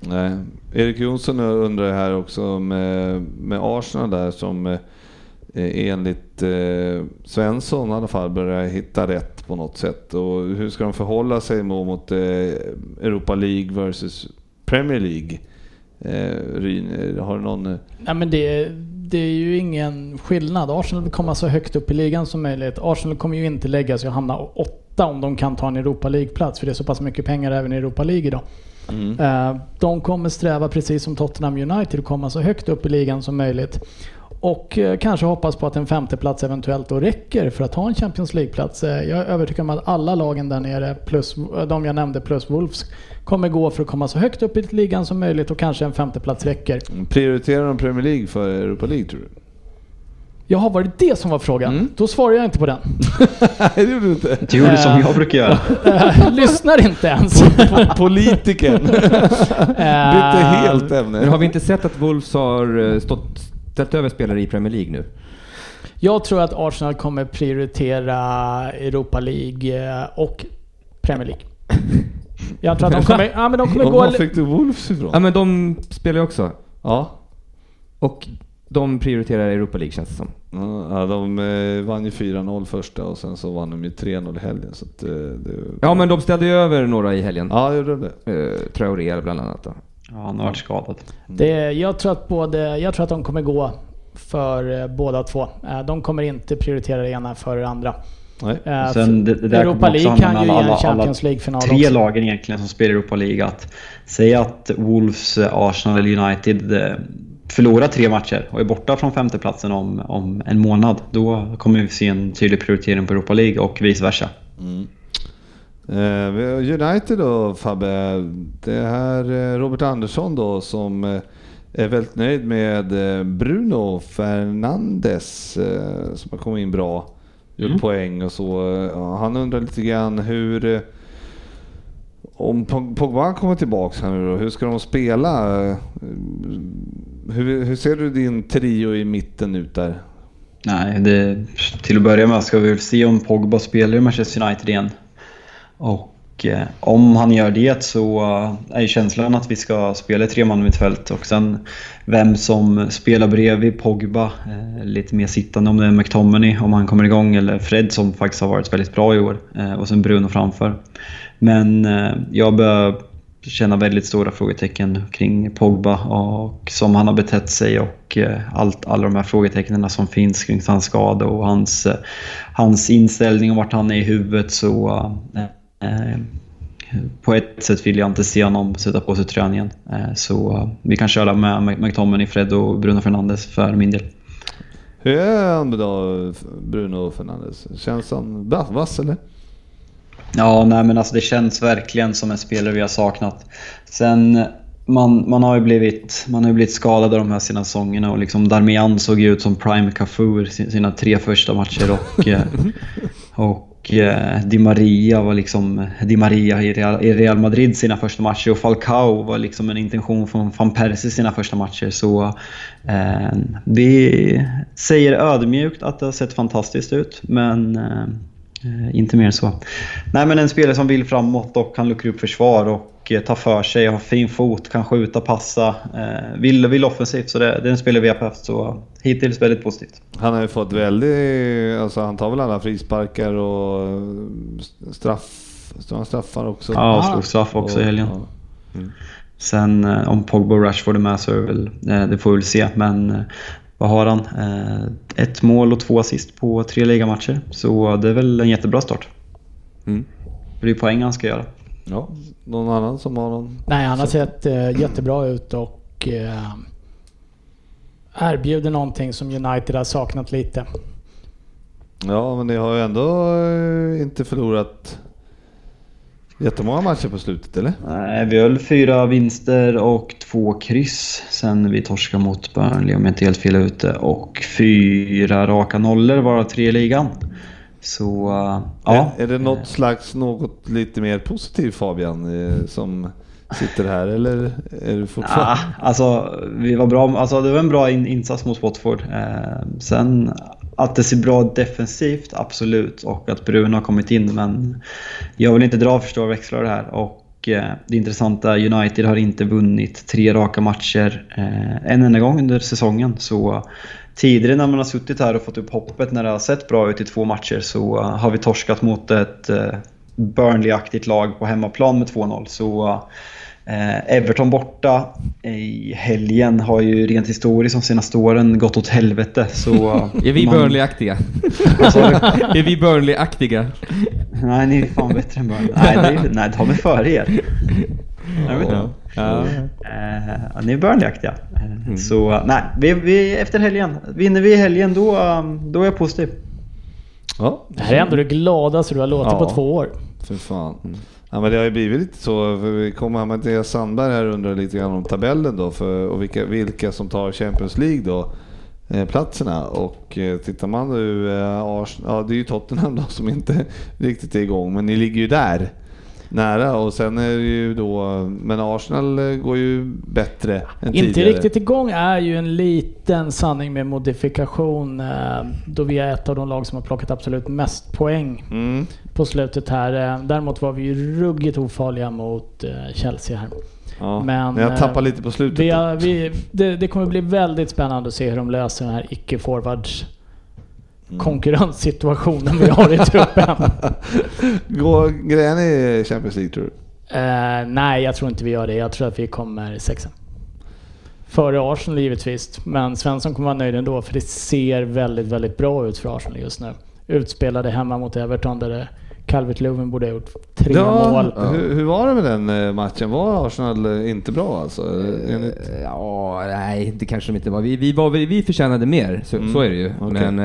A: Nej. Erik Jonsson undrar här också med, med Arsenal där som eh, enligt eh, Svensson i alla fall börjar hitta rätt på något sätt. Och hur ska de förhålla sig mot, eh, Europa League versus Premier League? Eh, Ryn, eh, har du någon... eh,
B: Nej, men det, det är ju ingen skillnad. Arsenal vill komma så högt upp i ligan som möjligt. Arsenal kommer ju inte lägga sig och hamna åtta om de kan ta en Europa League-plats. För det är så pass mycket pengar även i Europa League idag. Eh, De kommer sträva precis som Tottenham United att komma så högt upp i ligan som möjligt. Och eh, kanske hoppas på att en femteplats eventuellt då räcker för att ta en Champions League-plats. Eh, Jag är övertygad om att alla lagen där nere, plus eh, de jag nämnde plus Wolves, kommer gå för att komma så högt upp i ligan som möjligt och kanske en femteplats räcker.
A: Prioriterar de Premier League för Europa League tror du?
B: Jaha, var det det som var frågan?
A: Mm.
B: Då svarar jag inte på den.
A: Nej det gjorde du inte.
D: Du gjorde som jag brukar göra.
B: Eh, Lyssnar inte ens.
A: Politikern
B: Eh,
A: bytte helt ämne.
C: Men har vi inte sett att Wolves har eh, stått, ställt över spelare i Premier League nu?
B: Jag tror att Arsenal kommer prioritera Europa League eh, och Premier League. Jag tror att de kommer, ja, men de kommer gå...
A: var fick du Wolves ifrån?
C: Ja men de spelar ju också.
A: Ja.
C: Och de prioriterar Europa League känns det som.
A: Ja, de eh, vann ju 4-0 första och sen så vann de ju 3-0 i helgen. Så att, eh, det,
C: Ja men de ställde ju över några i helgen.
A: Ja, gjorde de det?
C: Traoré bland annat då.
D: Ja, han har varit skadad.
B: Det, jag, tror att både, jag tror att de kommer gå för eh, båda två. Eh, De kommer inte prioritera det ena före det andra.
A: Nej.
B: Eh,
D: Sen det, det där
B: Europa League kan ju ge en
D: alla- alla
B: Champions League-final
D: tre
B: också.
D: lagen egentligen som spelar i Europa League. Att säga att Wolves, Arsenal eller United förlorar tre matcher och är borta från femteplatsen om, om en månad. Då kommer vi se en tydlig prioritering på Europa League och vice versa.
A: Har United då Fabbe. Det här eh, Robert Andersson då som eh, är väldigt nöjd med eh, Bruno Fernandes eh, som har kommit in bra. Gjort poäng och så. Eh, Han undrar lite grann hur eh, om Pog- Pogba kommer tillbaks här nu då, hur ska de spela? Eh, Hur, hur ser du din trio i mitten ut där?
D: Nej, det, till att börja med ska vi väl se om Pogba spelar i Manchester United igen. Och eh, om han gör det så eh, är ju känslan att vi ska spela i tre man mittfält och sen vem som spelar bredvid Pogba, eh, lite mer sittande om det är McTominay om han kommer igång eller Fred som faktiskt har varit väldigt bra i år eh, och sen Bruno framför. Men eh, jag börjar känna väldigt stora frågetecken kring Pogba och som han har betett sig och eh, allt, alla de här frågetecknen som finns kring hans skada och hans, eh, hans inställning och vart han är i huvudet så eh, på ett sätt vill jag inte se honom sätta på sig tröjan igen. Eh, så eh, vi kan köra med McTominay, Fred och Bruno Fernandes för min del.
A: Hur är han då, Bruno Fernandes? Känns han va- vass eller?
D: Ja, nej men alltså det känns verkligen som en spelare vi har saknat. Sen, man, man har ju blivit, man har ju blivit skadad av de här sina säsongerna och liksom Darmian såg ju ut som Prime Cafu sina tre första matcher och, eh, och eh, Di Maria var liksom Di Maria i Real, i Real Madrid sina första matcher och Falcao var liksom en intention från van Persie sina första matcher. Så eh, vi säger ödmjukt att det har sett fantastiskt ut men Eh, inte mer så. Nej men en spelare som vill framåt och kan luckra upp försvar och eh, ta för sig, har fin fot, kan skjuta, passa. Eh, vill, vill offensivt. Så det, det är en spelare vi har behövt. Så hittills väldigt positivt.
A: Han har ju fått väldigt, alltså han tar väl alla frisparkar och straff, han straffar också?
D: Ja, och slog straff också i helgen.
A: Ja.
D: Sen eh, om Pogba och Rashford är med så är det väl, eh, det får vi väl se. Men eh, vad har han? Eh, ett mål och två assist på tre ligamatcher. Så det är väl en jättebra start.
C: Mm.
D: Det är poäng han ska göra.
A: ja. Någon annan som har någon?
B: Nej, han har sett eh, jättebra ut och eh, erbjuder någonting som United har saknat lite.
A: Ja, men ni har ju ändå eh, inte förlorat jättemånga matcher på slutet, eller?
D: Nej, vi höll fyra vinster och två kryss sen vi torskade mot Burnley om jag inte helt fel ute. Och fyra raka nollor varav tre i ligan. Så uh, ja.
A: Är, är det något slags, något lite mer positivt Fabian, eh, som sitter här, eller är du fortfarande...
D: Ah, alltså, vi var bra, alltså, det var en bra in, insats mot Watford. Eh, sen att det ser bra defensivt, absolut. Och att Bruno har kommit in. Men jag vill inte dra för stora växlar av det här. Och eh, det intressanta är United har inte vunnit tre raka matcher eh, en enda gång under säsongen. Så tidigare när man har suttit här och fått upp hoppet när det har sett bra ut i två matcher så har vi torskat mot ett eh, Burnley-aktigt lag på hemmaplan med 2-0. Så Everton borta i helgen har ju rent historiskt de senaste åren gått åt helvete. Så
C: Är vi
D: man-
C: Burnley-aktiga? Är vi Burnley-aktiga?
D: Nej, ni är fan bättre än Burnley. Nej, är, nej de är före er. Jag vet inte.
C: Ja.
D: Eh, ja, ni är Burnley-aktiga. Eh, Så nej, vi, vi, efter helgen. Vinner vi i helgen då, um, då är jag positiv.
A: Ja,
B: Det här är ändå det gladaste du har låtit
A: Ja.
B: på två år.
A: för fan. Ja, men det har ju blivit lite så, för vi kommer här Mattias Sandberg här undrar lite grann om tabellen då för, och vilka, vilka som tar Champions League då eh, platserna. och eh, tittar man nu, eh, ja det är ju Tottenham då som inte riktigt är igång men ni ligger ju där nära och sen är det ju då, men Arsenal eh, går ju bättre än
B: Inte
A: tidigare.
B: riktigt igång är ju en liten sanning med modifikation eh, då vi är ett av de lag som har plockat absolut mest poäng
A: Mm.
B: på slutet här. Eh, Däremot var vi ju ruggigt ofarliga mot Chelsea här.
A: Ja.
B: Men,
A: jag tappar lite på slutet.
B: Vi vi, det, det kommer bli väldigt spännande att se hur de löser den här icke-forwards. Konkurrenssituationen vi har i truppen.
A: Går grejen i Champions League tror du?
B: Eh, nej, jag tror inte vi gör det. Jag tror att vi kommer sexa. Före Arsenal givetvis, men Svensson kommer vara nöjd ändå för det ser väldigt, väldigt bra ut för Arsenal just nu. Utspelade hemma mot Everton där det Calvert Lewin borde ha gjort tre mål.
A: Hur, hur var det med den eh, matchen? Var Arsenal eh, inte bra alltså? Enligt...
C: Eh, Ja, nej, det kanske de inte var. Vi, vi, var, vi förtjänade mer, så,
A: Mm,
C: så är det ju.
A: okej.
C: Men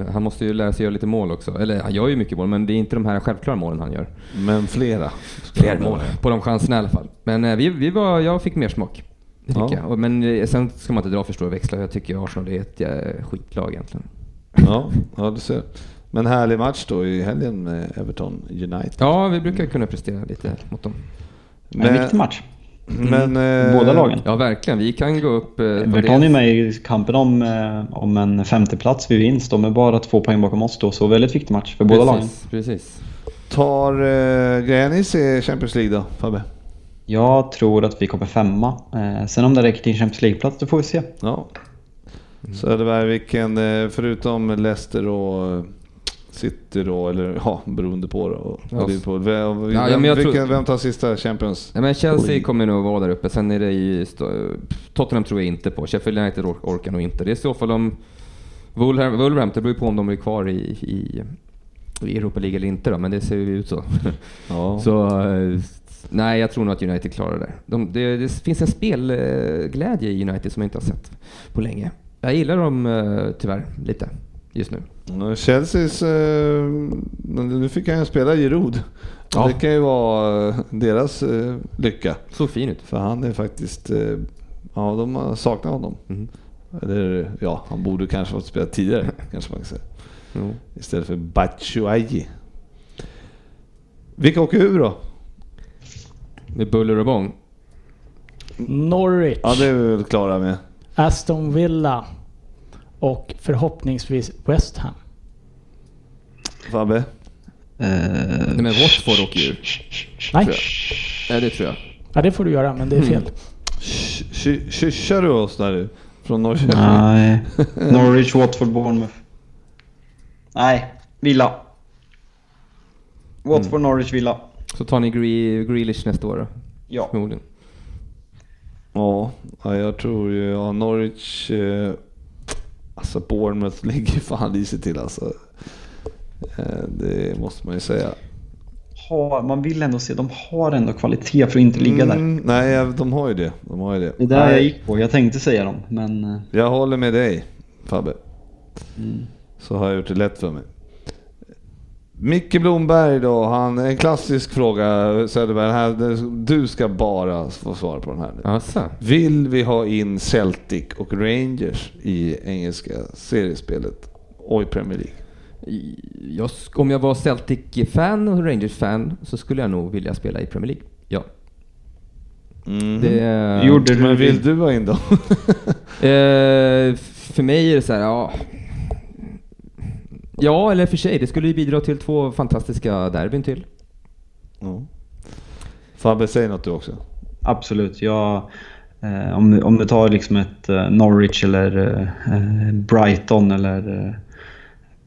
C: eh, han måste ju lära sig göra lite mål också. Eller han gör ju mycket mål, men det är inte de här självklara målen han gör.
A: Men flera.
C: Fler mål, på de chanserna i alla fall. Men eh, vi, vi var, jag fick mer smak. Det
A: Ja.
C: jag. Men sen ska man inte dra för stora växlar. Jag tycker Arsenal är ett skitlag egentligen.
A: Ja, ja, du ser. Men härlig match då i helgen med Everton United.
C: Ja, vi brukar kunna prestera lite mot dem.
D: En viktig match.
A: Men, eh,
D: Båda lagen.
C: Ja, verkligen. Vi kan gå upp... eh,
D: Everton är med i kampen om, eh, om en femteplats vid vinst. De är bara två poäng bakom oss då, så väldigt viktig match för båda lagen.
C: precis, Precis.
A: Tar eh, Grenis i Champions League då, Fabbe?
D: Jag tror att vi kommer femma. Eh, sen om det räcker till en Champions League-plats, det får vi se.
A: Ja. Söderberg, vilken, förutom Leicester och City då, eller ja, beroende på då.
C: Ja.
A: Liverpool. Vem, vem,
C: Ja, ja, men jag tror-
A: vilken, vem tar sista Champions?
C: Nej, men Chelsea
A: League?
C: kommer nog vara där uppe. Sen är det stå- Tottenham tror jag inte på. Sheffield United or- orkar nog inte. Det är i så fall om... Wolverham- Wolverhampton, det beror ju på om de blir kvar i, i, i Europa League eller inte då, men det ser ju ut så.
A: Ja.
C: så eh, nej, jag tror nog att United klarar det. De, det. Det finns en spelglädje i United som jag inte har sett på länge. Jag gillar dem eh, tyvärr lite just nu.
A: Ja, Chelseas... Eh, nu fick han ju spela Giroud.
C: Ja.
A: Det kan ju vara eh, deras eh, lycka.
C: Såg fin ut.
A: För han är faktiskt... Eh, ja, de har saknat honom.
C: Mhm.
A: Eller ja, han borde kanske fått spela tidigare, kanske man kan säga.
C: Jo.
A: Istället för Batshuayi. Vilka åker ur då?
C: Med buller och bång.
B: Norwich,
A: Ja, det är vi väl klara med.
B: Aston Villa och förhoppningsvis West Ham.
A: Fabbe?
D: Eh,
C: Nej men Watford åker ju.
B: Nej,
C: Nej, det tror jag.
B: ja, det får du göra men det är fel.
A: Ky- ky- Kyssar du oss där nu? Från Norrköping?
D: nej. Norwich, Watford, Bournemouth. Nej, Villa. Watford, Norwich, Villa.
C: Så tar ni Gre- Grealish nästa år då?
D: Ja.
C: Förmodligen.
A: Ja, ja, jag tror ju... Ja, Norwich... Eh, alltså Bournemouth ligger fan i sig till alltså. Eh, det måste man ju säga.
D: Har, man vill ändå se, de har ändå kvalitet för att inte ligga där.
A: Mm, nej, de har ju det. De har ju det.
D: Det är där
A: nej,
D: jag gick på. Jag tänkte säga dem, men... eh,
A: jag håller med dig, Fabbe.
D: Mm.
A: Så har jag gjort det lätt för mig. Micke Blomberg då, han, en klassisk fråga Söderberg. Här, du ska bara få svara på den här nu.
C: Asså?
A: Vill vi ha in Celtic och Rangers i engelska seriespelet och i Premier League?
C: Jag, om jag var Celtic-fan och Rangers-fan så skulle jag nog vilja spela i Premier League. Ja.
A: Mhm.
C: Det,
D: Gjorde du
A: Men vill du ha in dem?
C: Eh, för mig är det så här, ja. Ja, eller för sig. Det skulle ju bidra till två fantastiska derbyn till.
A: ja. Fabbe, säg något du också.
D: Absolut. Jag, eh, om, om du tar liksom ett eh, Norwich eller eh, Brighton eller eh,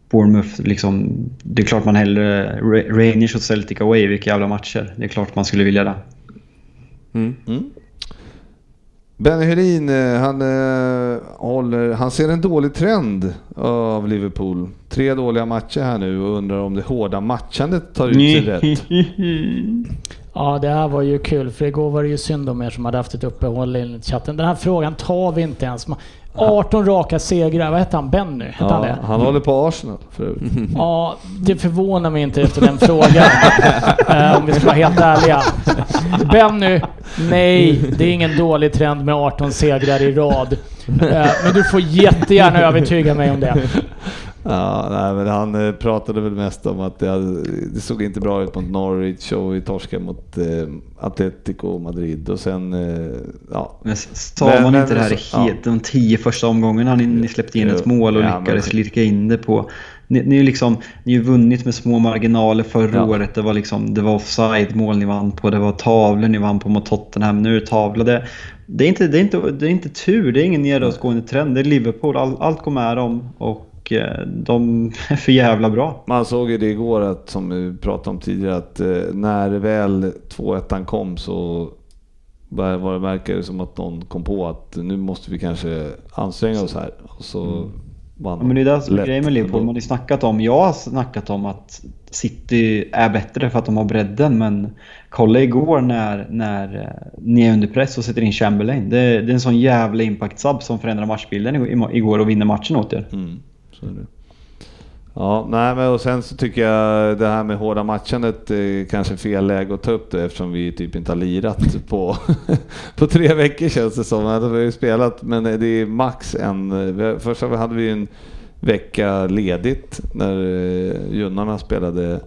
D: Bournemouth. Liksom, det är klart man hellre... Ra- Rangers och Celtic away, vilka jävla matcher. Det är klart man skulle vilja det.
C: Mm.
A: Benny Hedin, eh, han, eh, håller, han ser en dålig trend av Liverpool. Tre dåliga matcher här nu och undrar om det hårda matchandet tar ut sig rätt.
B: Ja, det här var ju kul för igår var det ju synd om er som hade haft ett uppehåll i chatten. Den här frågan tar vi inte ens. 18 raka segrar. Vad hette han? Benny? Hette han
A: Ja,
B: det?
A: han håller på Arsenal för övrigt.
B: Ja, det förvånar mig inte efter den frågan. Eh, om vi ska vara helt ärliga. Benny, nej, det är ingen dålig trend med 18 segrar i rad. Eh, men du får jättegärna övertyga mig om det.
A: Ja, nej, men han eh, pratade väl mest om att det, hade, det såg inte bra ut mot Norwich och vi torskade mot eh, Atletico Madrid och sen, eh, ja.
D: Men sa
A: Men-
D: man
A: men
D: inte det här
A: så- ja.
D: helt, de tio första omgångarna ni, ni släppte in ett mål och
A: Ja, men-
D: lyckades lirka in det på... Ni, ni, är liksom, ni har ju vunnit med små marginaler förra
A: Ja.
D: året. Det var, liksom, det var offside-mål ni vann på, det var tavlor ni vann på mot Tottenham. Nu är det tavla. Det, det, är inte, det, är inte, det är inte tur, det är ingen nedåtgående trend. Det är Liverpool, All, allt går med dem och eh, de är för jävla bra.
A: Man såg ju det igår, att, som vi pratade om tidigare, att eh, när väl 2-1 kom så var det verkade som att någon kom på att nu måste vi kanske anstränga oss här. Och så vann
D: Ja, men det är det som är grejen med Liverpool. Man har snackat om, jag har snackat om att City är bättre för att de har bredden. Men kolla igår när, när eh, ni är under press och sätter in Chamberlain. Det, det är en sån jävla impact-sub som förändrar matchbilden igår och vinner matchen åt er.
A: Mm, så är det. Ja, nej men och sen så tycker jag det här med hårda matchandet är kanske fel läge att ta upp det eftersom vi typ inte har lirat på, på tre veckor känns det som. Alltså, vi har ju spelat men det är max en... Först hade vi en vecka ledigt när eh, junnarna spelade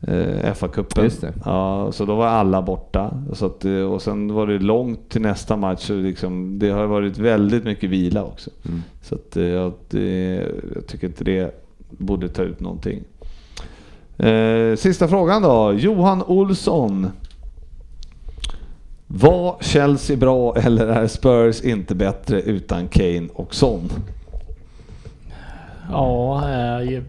A: eh, FA-cupen.
C: Just det.
A: Ja, så då var alla borta. Så att, eh, och sen var det långt till nästa match. Så liksom, det har varit väldigt mycket vila också.
C: Mm.
A: Så att, eh, jag, det, jag tycker inte det borde ta ut någonting. Eh, sista frågan då. Johan Olsson. Var Chelsea bra eller är Spurs inte bättre utan Kane och Son?
B: Ja, eh,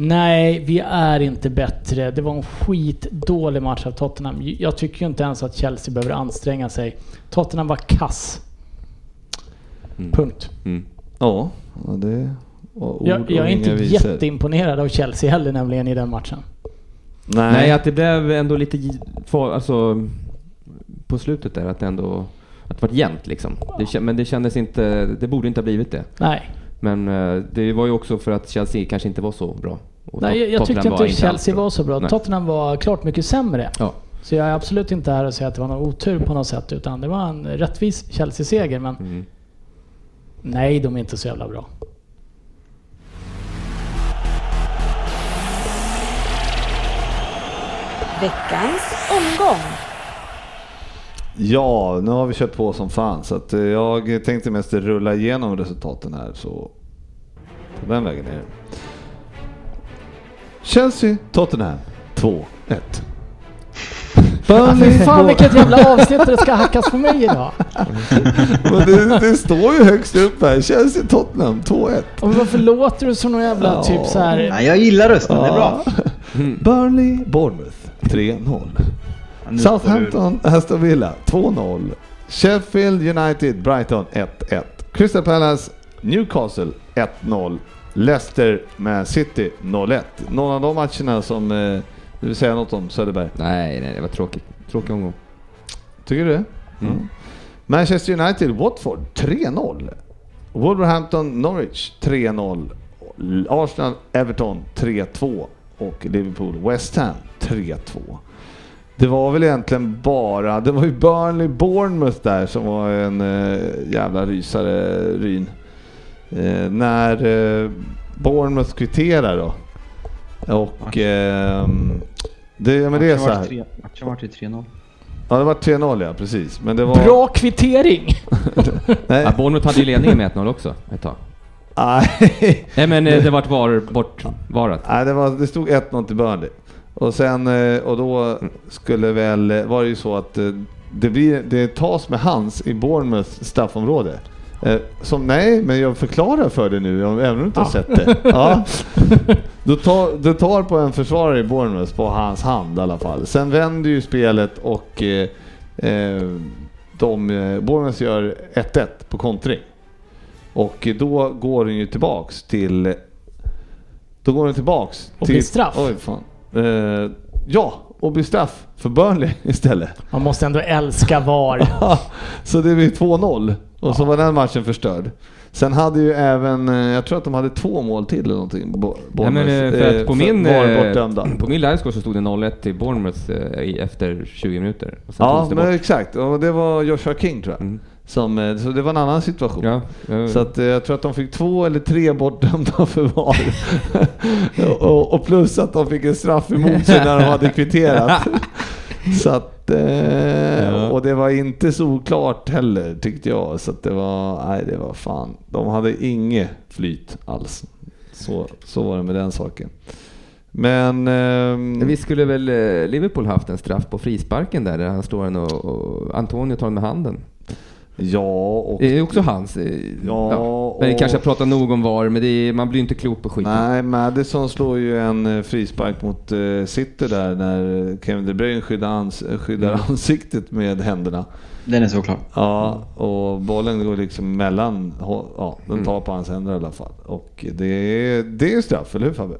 B: Nej, vi är inte bättre. Det var en skitdålig match av Tottenham. Jag tycker ju inte ens att Chelsea behöver anstränga sig. Tottenham var kass.
C: Mm.
B: Punkt.
C: Mm.
A: Ja, ja, det var ord
B: Jag, jag är inte
A: visor.
B: jätteimponerad av Chelsea heller nämligen i den matchen.
A: Nej,
C: Nej, att det blev ändå lite... Alltså, på slutet där, att det ändå... Att det var jämnt liksom. Det, men det kändes inte... Det borde inte ha blivit det.
B: Nej,
C: Men eh, det var ju också för att Chelsea kanske inte var så bra. Och
B: Nej jag, jag tyckte inte Chelsea
C: alls bra.
B: var så bra.
C: Nej.
B: Tottenham var klart mycket sämre.
C: Ja.
B: Så jag är absolut inte här och säger att det var någon otur på något sätt. Utan det var en rättvis Chelsea-seger. Men
C: Mm.
B: nej, de är inte så jävla bra.
E: Veckans omgång.
A: Ja, nu har vi kört på som fan så att eh, jag tänkte mest rulla igenom resultaten här så på den vägen är det. Chelsea, Tottenham 2-1. Burnley,
B: Fan vilket jävla avsnitt det ska hackas på mig idag.
A: Men det, det står ju högst upp här. Chelsea, Tottenham 2-1.
B: Och varför låter du som någon jävla
A: Ja.
B: typ så här.
D: Nej, jag gillar rösten, det är bra.
A: Burnley, Bournemouth 3-0.
D: Nu
A: Southampton, Aston Villa 2-0. Sheffield United, Brighton 1-1. Crystal Palace, Newcastle 1-0. Leicester, Man City 0-1. Någon av de matcherna som eh, du vill säga något om Söderberg?
C: Nej, nej, det var tråkigt. Tråkig omgång.
A: Tycker du det?
C: Mm.
A: Manchester United, Watford 3-0. Wolverhampton, Norwich 3-0. Arsenal, Everton 3-2. Och Liverpool, West Ham 3-2. Det var väl egentligen bara, det var ju Burnley, Bournemouth där som var en eh, jävla rysare, Ryn. Eh, när eh, Bournemouth kvitterar då. Och ehm, det, men det är så här.
D: Matchen vart ju 3-0.
A: Ja det var 3-0 ja, precis. Men det var...
B: Bra kvittering!
A: Nej,
C: Ja, Bournemouth hade ju ledningen med 1-0 också ett tag.
A: nej.
C: Nej men eh, det vart var, bortvarat.
A: nej det, var, det stod 1-0 till Burnley. Och sen, eh, och då skulle väl, eh, var det ju så att eh, det, blir, det tas med hands i Bournemouths straffområde. Som, nej, men jag förklarar för dig nu, även om du inte har
B: Ja.
A: sett det. Ja. Du tar, du tar på en försvarare i Bournemouth på hans hand i alla fall. Sen vänder ju spelet och eh, de, Bournemouth gör 1-1 på kontring. Och då går den ju tillbaks till... Då går den tillbaks
B: Och
A: till...
B: blir straff.
A: Oj fan. Eh, ja, och blir straff för Burnley istället.
B: Man måste ändå älska VAR.
A: så det blir 2-0 och så var den matchen förstörd. Sen hade ju även, eh, jag tror att de hade två mål till eller någonting.
C: Ja,
A: Bournemouth,
C: eh, för
A: eh,
C: att på min, eh, på min livescore så stod det 0-1 till Bournemouth eh, efter 20 minuter. Och sen
A: Ja, men
C: bort.
A: exakt. Och det var Joshua King tror jag.
C: Mm.
A: Som, eh, så det var en annan situation.
C: Ja, ja.
A: Så att, eh, jag tror att de fick två eller tre bortdömda för VAR. och, och plus att de fick en straff emot sig när de hade kvitterat. så att, eh,
C: Ja.
A: Och det var inte så oklart heller tyckte jag. Så att det var, nej det var fan. De hade inget flyt alls. Så, så var det med den saken. Men... ehm,
C: Vi skulle väl eh, Liverpool haft en straff på frisparken där, där han står och, och Antonio tar med handen.
A: Ja, och...
C: Det är också hans. eh,
A: Ja,
C: Men det
A: och-
C: kanske jag pratar nog om VAR, men det är, man blir inte klok på skiten.
A: Nej, Madison slår ju en eh, frispark mot eh, City där när Kevin De Bruyne skyddar, ans skyddar
C: Mm.
A: ansiktet med händerna.
D: Den är såklart.
A: Ja, och bollen går liksom mellan, ja, den tar på hans händer i alla fall. Och det är, det är straff, eller hur Fabbe?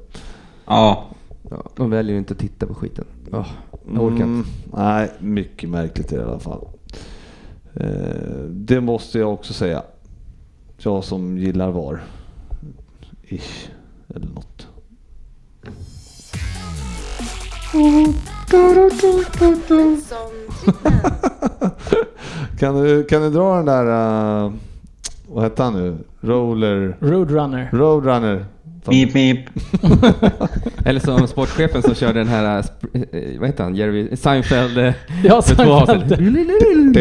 D: Ja,
C: Ja, de väljer ju inte att titta på skiten. Oh, jag orkar
A: Mm,
C: inte.
A: nej, mycket märkligt i alla fall. Eh, det måste jag också säga. Jag som gillar VAR. Ish, eller något. Kan du, kan du dra den där, uh, vad hette han nu? Roller,
B: Roadrunner.
A: Roadrunner.
D: Mip mip.
C: Eller som sportchefen som körde den här, eh, sp- eh, vad heter han, Jerry Seinfeld? eh,
B: Ja,
C: för två avsnitt.
B: Seinfeld.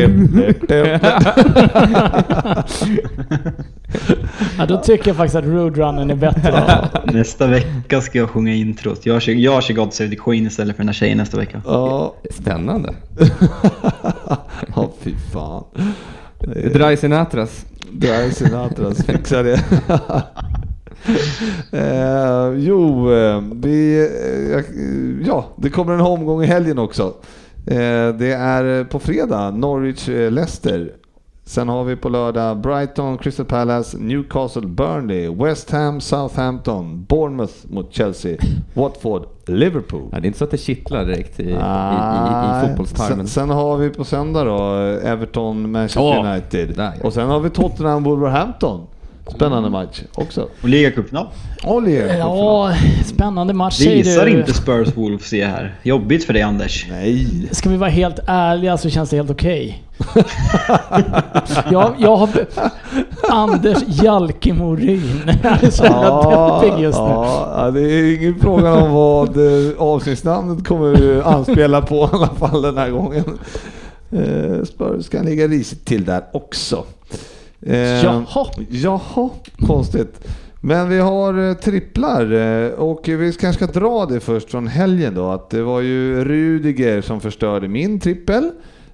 B: Ja, då tycker jag faktiskt att Roadrunnern är bättre.
D: Nästa vecka ska jag sjunga introt. Jag kör, jag kör God Save the Queen istället för den här tjejen nästa vecka.
A: Ja,
C: Spännande.
A: ja fy fan.
C: Dry Sinatras.
A: Är Sinatras fixar det. Eh, jo, eh, vi, eh, ja, det kommer en omgång i helgen också. Eh, det är på fredag, Norwich-Leicester. Sen har vi på lördag Brighton, Crystal Palace, Newcastle, Burnley, West Ham, Southampton, Bournemouth mot Chelsea, Watford, Liverpool.
C: Ja, det är inte så att det kittlar direkt i, i, i, i
A: Nej.
C: fotbollstarmen.
A: Sen, sen har vi på söndag då Everton, Manchester
C: Åh,
A: United.
C: där, ja.
A: Och sen har vi Tottenham, Wolverhampton. Spännande match också.
D: Och ligacupfinal.
A: Olje!
B: Ja, spännande match säger
D: Visar
B: du.
D: inte Spurs Wolves se här. Jobbigt för dig Anders.
A: Nej.
B: Ska vi vara helt ärliga så känns det helt okej. jag, jag har... Anders Jalkemorin är så jävla deppig just nu.
A: ja, ja, det är ingen fråga om vad eh, avsnittsnamnet kommer anspela på i alla fall den här gången. Eh, Spurs kan ligga risigt till där också. Eh,
B: Jaha.
A: Jaha, konstigt. Men vi har eh, tripplar eh, och vi kanske ska dra det först från helgen då. Att det var ju Rudiger som förstörde min trippel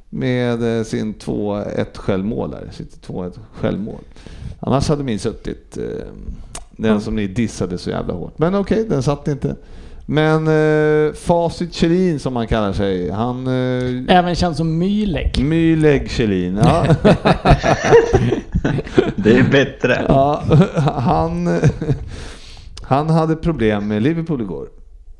A: med eh, sin 2-1 självmål där. Sitt 2-1 självmål. Annars hade min suttit. Den som ni dissade så jävla hårt. Men okej, den satt inte. Men eh, Facit Kjellin som han kallar sig. Han... Eh,
B: Även känd som Myleg.
A: Myleg Kjellin. Ja.
D: Det är bättre.
A: Ja, han, han hade problem med Liverpool igår.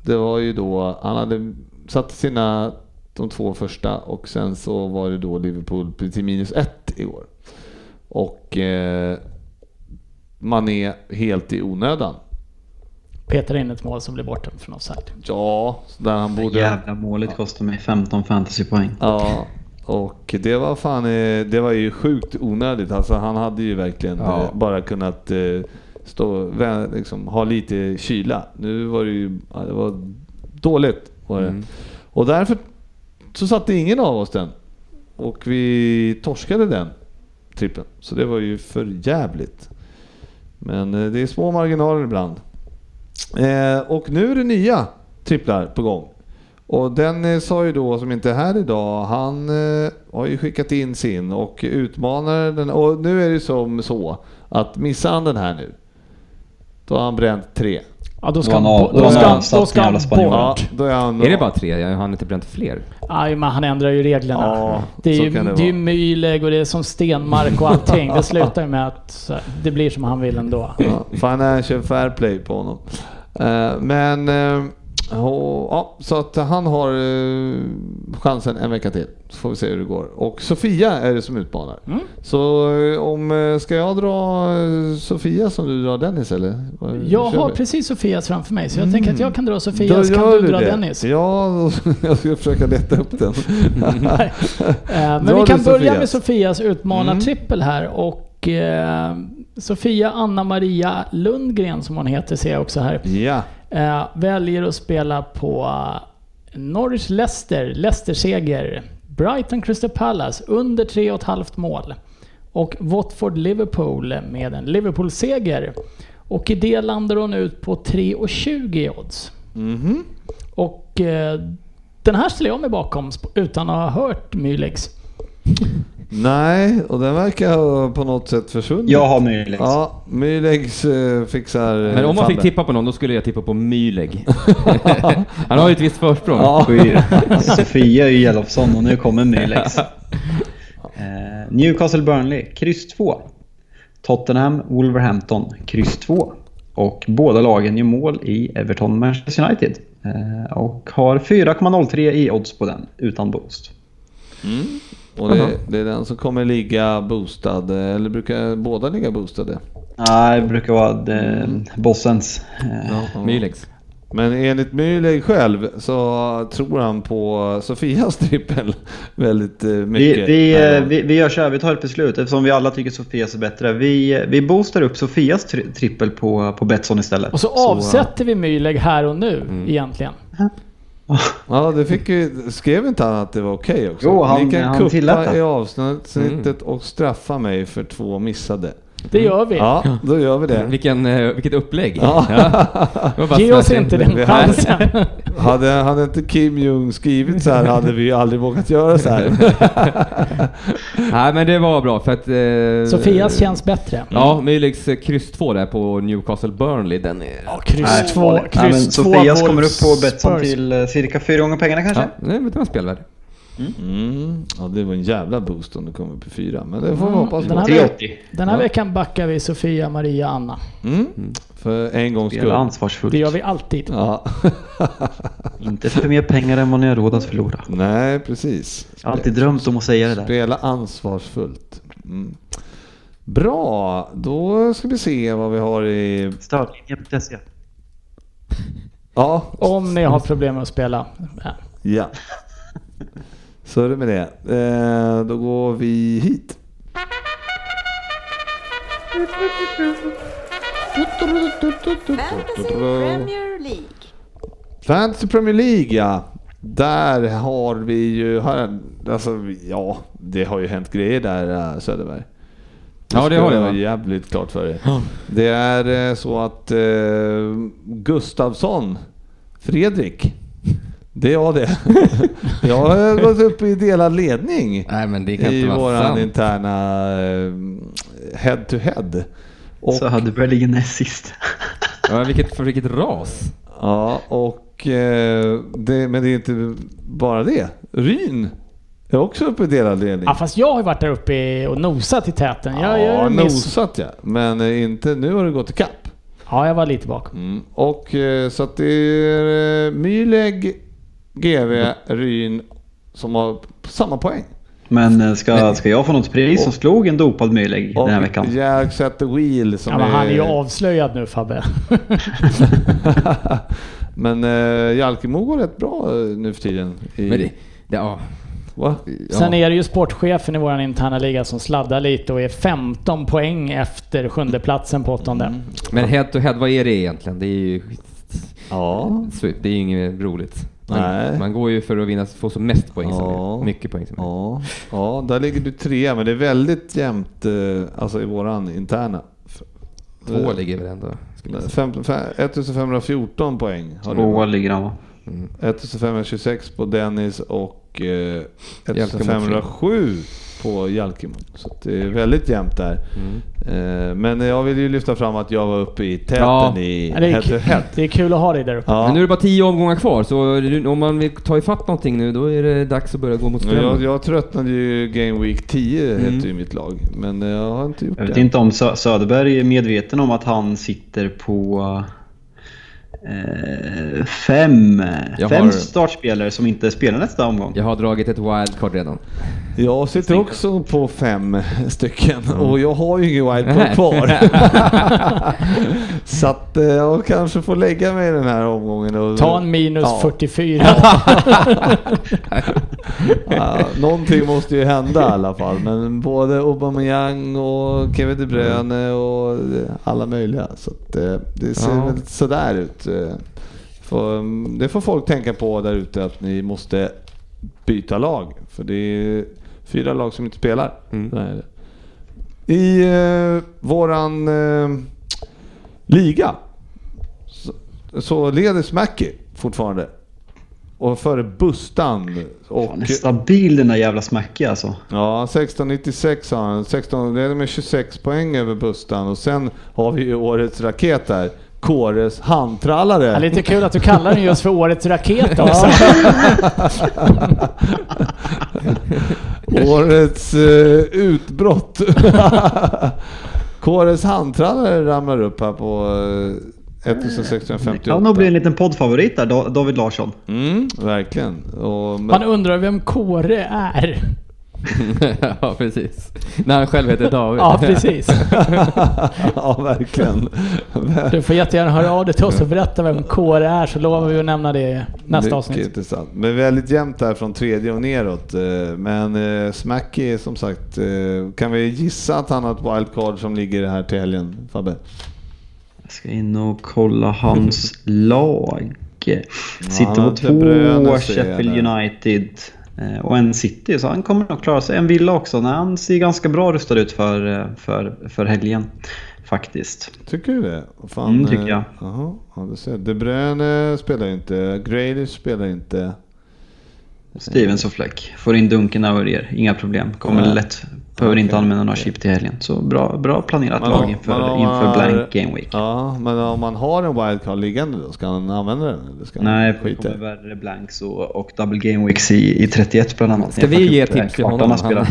A: Det var ju då, han hade satt sina de två första och sen så var det då Liverpool till minus ett igår. Och eh, man är helt i onödan.
B: Petar in ett mål som blir borta från offside.
A: Ja, så där han
D: Det
A: borde...
D: jävla målet kostar mig 15 fantasypoäng.
A: Ja, och det var fan, eh, det var ju sjukt onödigt. Alltså han hade ju verkligen
C: Ja.
A: eh, bara kunnat eh, stå, liksom, ha lite kyla. Nu var det ju, det var dåligt var det.
C: Mm.
A: Och därför så satte ingen av oss den. Och vi torskade den trippen. Så det var ju för jävligt. Men det är små marginaler ibland. Eh, och nu är det nya tripplar på gång. Och den eh, sa ju då, som inte är här idag, han eh, har ju skickat in sin och utmanar den. Och nu är det som så att missar han den här nu, då har han bränt tre.
B: Ja, då ska
D: Då
B: han,
D: har han av-
B: bo-
D: då
B: då
D: har
B: ska
D: han
B: han,
D: avsatt
B: då ska
D: den
B: han
D: jävla spanjoren.
A: Ja,
B: bort.
A: då är han...
C: Är det bara tre? Jag har inte bränt fler.
B: Aj, men han ändrar ju reglerna.
A: Ja,
B: det är ju,
A: det
B: det är ju och det är som Stenmark och allting. Det slutar ju med att det blir som han vill ändå.
A: Ja, financial fair play på honom. Eh, men, eh, och, ja, så att han har eh, chansen en vecka till. Så får vi se hur det går. Och Sofia är det som utmanar.
B: Mm.
A: Så eh, om, eh, ska jag dra Sofia som du drar Dennis eller?
B: Jag har precis Sofias framför mig, så jag tänker att jag kan dra
A: Då
B: Sofias, kan
A: gör
B: du dra
A: det.
B: Dennis.
A: Ja, jag ska försöka leta upp den.
B: Nej. Men
A: Dra
B: vi
A: du
B: kan börja
A: Sofias.
B: med Sofias utmanartrippel här och eh, Sofia Anna-Maria Lundgren som hon heter ser jag också här.
A: ja.
B: Eh, väljer att spela på eh, Norwich Leicester, Leicester-seger. Brighton Crystal Palace under 3,5 mål. Och Watford Liverpool med en Liverpool-seger. Och i det landar hon ut på 3,20 i odds.
A: Mhm.
B: Och eh, den här ställer jag mig bakom utan att ha hört Mylegs.
A: Nej, och den verkar ha på något sätt försvunnit.
D: Jag har möjlighet.
A: Ja, Mylegs eh, fixar... eh,
C: Men om man fick tippa på någon, då skulle jag tippa på Myleg. Han har ju ett visst försprång.
A: Ja.
D: Sofia är ju Elofsson och nu kommer Mylex. Eh, Newcastle Burnley, kryss 2. Tottenham Wolverhampton, kryss 2. Och båda lagen gör mål i Everton Manchester United. Eh, och har 4,03 i odds på den, utan boost.
A: Och det, det är den som kommer ligga boostad, eller brukar båda ligga boostade?
D: Nej, det brukar vara eh, bossens. Eh,
C: Mylegs.
A: Men enligt Myleg själv så tror han på Sofias trippel väldigt eh,
D: Vi,
A: mycket.
D: vi,
A: gången.
D: vi, vi gör så här, vi tar ett beslut eftersom vi alla tycker Sofias är bättre. Vi, vi boostar upp Sofias tri trippel på, på Betsson istället.
B: Och så avsätter vi Myleg här och nu egentligen.
A: Ja, det fick ju, skrev inte han att det var okej också?
D: Jo, han-
A: Ni kan
D: han
A: kuppa i avsnittet och straffa mig för två missade.
B: Det gör vi.
A: Ja, då gör vi det.
C: Vilken, eh, vilket upplägg.
A: Ja.
C: Bara
B: Ge oss inte den chansen.
A: Hade, hade inte Kim Jong skrivit så här hade vi aldrig vågat göra så här.
C: Nej men det var bra för att... Eh,
B: Sofias känns bättre.
C: Ja, Mylegs eh, kryss 2 där på Newcastle Burnley, den är...
B: Ja, kryss
D: Nej,
B: två.
D: Nej, men
B: Kryss två.
D: Sofias kommer upp på Betsson till eh, cirka fyra gånger pengarna kanske?
C: Ja, det det var spelvärde.
A: Mm. Ja, det var en jävla boost om det kom upp i fyra, men det får vi hoppas
B: Den
A: på.
B: här,
D: 380.
B: den här
A: Ja.
B: veckan backar vi Sofia, Maria, Anna.
A: Mm. För en gångs skull.
D: ansvarsfullt.
B: Det gör vi alltid.
A: Ja.
D: Inte för mer pengar än vad ni har råd att förlora.
A: Nej, precis.
D: Jag har alltid drömt om att säga det där.
A: Spela ansvarsfullt. Mm. Bra, då ska vi se vad vi har i...
D: Stödlinjen.se.
A: Ja,
B: Om ni har problem med att spela. Ja.
A: ja. Så är det med det. Eh, då går vi hit.
E: Fantasy Premier League.
A: Fantasy Premier League ja. Där har vi ju, här, alltså ja, det har ju hänt grejer där äh, Söderberg.
C: Ja, det har det,
A: jag
C: va?
A: jävligt klart för er. Det är eh, så att eh, Gustavsson, Fredrik, det är jag det. jag har gått upp i delad ledning
C: Nej men det kan
A: i
C: inte vara
A: våran
C: sant.
A: interna eh, head to head. Och,
D: Så hade Berlin näst sist.
C: Ja, vilket, för vilket ras.
A: Ja, och, eh, det, men det är inte bara det. Ryn är också uppe i delad ledning.
B: Ja, fast jag har ju varit där uppe i- och nosat i täten. Jag, jag,
A: ja,
B: miss...
A: nosat ja. Men eh, inte, nu har det gått i kapp.
B: Ja, jag var lite bakom.
A: Mm. Och så att det är Myleg, GV, Ryn som har samma poäng.
D: Men eh, ska, ska jag få något pris som slog en dopad
A: Och
D: den här veckan?
A: Jack set the wheel som
B: Ja, men han är ju
A: är...
B: avslöjad nu Fabbe.
A: men eh, Jalkemo går rätt bra eh, nu för tiden. I,
C: Men det, det, ja.
A: Va?
C: Ja.
B: Sen är det ju sportchefen i vår interna liga som sladdar lite och är 15 poäng efter sjunde platsen på åttonde.
A: Mm.
C: Men head to head, vad är det egentligen? Det är ju...
A: Ja.
C: Det är ju inget roligt. Man,
A: Nej.
C: man går ju för att vinna, få så mest poäng som
A: Ja.
C: möjligt. Mycket poäng som.
A: Ja, ja, där ligger du trea, men det är väldigt jämnt eh, alltså i våran interna.
C: Två ligger väl ändå. skulle jag säga.
A: Fem, fem, 1514 poäng har
D: Tvåa
A: du.
D: ligger han va?
C: Mm.
A: 1526 på Dennis och eh,
C: Jalkemo
A: 1507 på Jalkemo. Så att det är väldigt jämnt där.
C: Mm.
A: Eh, men jag vill ju lyfta fram att jag var uppe i täten
C: Ja.
A: i
B: det, är
A: head head.
B: det är kul att ha dig där uppe.
A: Ja.
C: Men nu är det bara tio omgångar kvar, så om man vill ta ifatt någonting nu, då är det dags att börja gå mot
A: Men jag,
C: strömmen.
A: jag tröttnade ju Game Week 10
C: Mm.
A: hette ju mitt lag. Men eh, jag har inte gjort
D: Jag vet
A: det.
D: inte om Sö- Söderberg är medveten om att han sitter på eh, fem,
C: Jag
D: fem
C: har-
D: startspelare som inte spelar nästa omgång.
C: Jag har dragit ett wildcard redan.
A: Jag sitter också på fem stycken och jag har ju ingen wildcard kvar. så att eh, jag kanske får lägga mig i den här omgången. Och,
B: Ta en minus
A: Ja.
B: 44.
A: Ja, någonting måste ju hända i alla fall. Men både Aubameyang och Kevin De Bruyne och eh, alla möjliga. Så att, eh, det ser
C: Ja.
A: väl sådär ut. För, mm, det får folk tänka på där ute att ni måste byta lag. För det fyra lag som inte spelar.
C: Mm.
A: I eh, våran eh, liga så, så leder Smacky fortfarande. Och före Bustan. Och,
D: Han är stabil den där jävla Smacky alltså.
A: Ja, 1696 har han. 16, det är med 26 poäng över Bustan. Och sen har vi ju årets raket där. Kåres handtrallare.
B: Ja, lite kul att du kallar den just för årets raket också.
A: Årets eh, utbrott. Kåres handtrallare ramlar upp här på eh, 1658.
D: Det kan nog bli en liten poddfavorit där, Da- David Larsson.
A: Mm, verkligen. Och, men,
B: Man undrar vem Kåre är.
C: ja, precis. När han själv heter David.
B: Ja, precis.
A: ja, verkligen.
B: Du får jättegärna höra av dig till oss och berätta vem Kåre är så lovar vi att nämna det i nästa
A: Mycket
B: avsnitt.
A: intressant. Men väldigt jämnt där från tredje och neråt. Eh, Men eh, Smacky som sagt, eh, kan vi gissa att han har ett wildcard som ligger här till helgen, Fabbe?
D: Jag ska in och kolla hans lag. Sitter på två Sheffield. United. Eh, Och en City, så han kommer nog klara sig. En Villa också, när han ser ganska bra rustad ut för, eh, för, för helgen. Faktiskt.
A: Tycker du det? Fan,
D: Mm, tycker
A: eh,
D: jag.
A: Jaha, ja, du ser. De Bruyne spelar inte. Grealish spelar inte.
D: Stevens och Fleck. Får in Duncan Aurier, inga problem. Kommer
A: Ja.
D: lätt. Behöver inte
A: Okej.
D: använda några chip till helgen. Så bra, bra planerat
A: Men
D: lag inför,
A: men
D: inför blank game week.
A: Ja, men om man har en wildcard liggande då, ska han använda den? Eller ska
D: Nej, det
A: skita
D: kommer värre blanks och, och double game weeks i, i 31 bland annat.
C: Ska vi ge tips till honom? Han...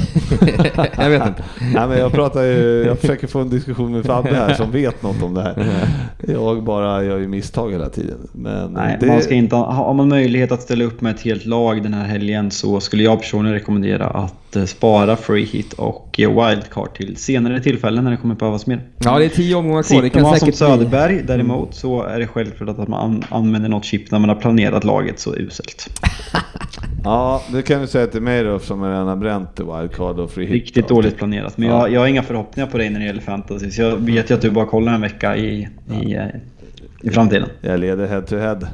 C: jag vet inte.
A: Nej, men jag pratar ju, jag försöker få en diskussion med Fabbe här som vet något om det här. Jag bara gör ju misstag hela tiden. Men
D: Nej,
A: det,
D: man ska inte, ha- har man möjlighet att ställa upp med ett helt lag den här helgen så skulle jag personligen rekommendera att eh, spara free hit och eh, wildcard till senare tillfällen när det kommer behövas mer.
C: Ja, det är tio omgångar kvar. Det kan
D: man som
C: säkert bli...
D: Söderberg däremot så är det självklart att man an- använder något chip när man har planerat laget så uselt.
A: Ja, det kan du säga till mig då som redan har bränt wildcard och free hit.
D: Riktigt
A: då.
D: dåligt planerat. Men
A: Ja.
D: jag, jag har inga förhoppningar på dig när det gäller fantasy. Så jag vet ju att du bara kollar en vecka i, i, eh, i framtiden.
A: Jag leder head to head.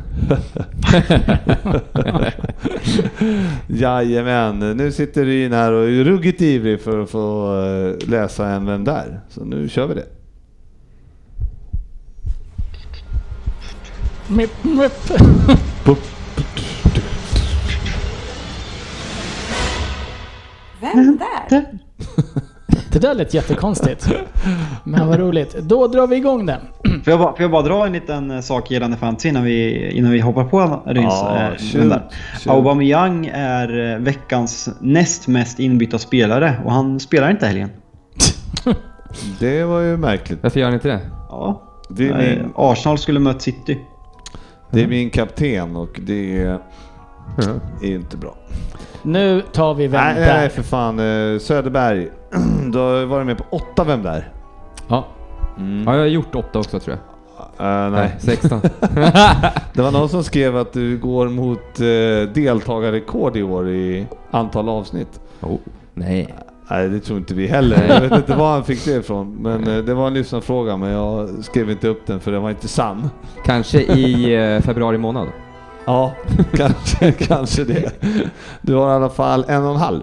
A: Jajamän, nu sitter Ryn här och är ruggigt ivrig för att få eh, läsa en Vem där? Så nu kör vi det.
B: Mip, mip.
E: Vem där?
B: Det där lät jättekonstigt. Men vad roligt. Då drar vi igång den.
D: Får jag, bara, får jag bara dra en liten eh, sak gällande fantasy innan vi, innan vi hoppar på Ryns?
A: Ja,
D: eh. Aubameyang är eh, veckans näst mest inbytta spelare och han spelar inte helgen.
A: Det var ju märkligt.
C: Varför gör han inte det?
D: Ja.
A: Det är min,
D: Arsenal skulle mött City.
A: det är min kapten och det är är inte bra.
B: Nu tar vi Vem
A: Nej,
B: där?
A: nej för fan. Söderberg. Du har varit med på åtta Vem där?
C: Ja. Ja, jag har gjort åtta också tror jag.
A: Eh, nej.
C: Nej, 16.
A: Det var någon som skrev att du går mot eh, deltagarrekord i år i antal avsnitt.
C: oh. Nej.
A: Nej, det tror inte vi heller. Jag vet inte var han fick det ifrån. Men eh, det var en lyssnarfråga, men jag skrev inte upp den för den var inte sann.
C: Kanske i februari månad.
A: Ja, kanske, kanske det. Du har i alla fall en och en halv.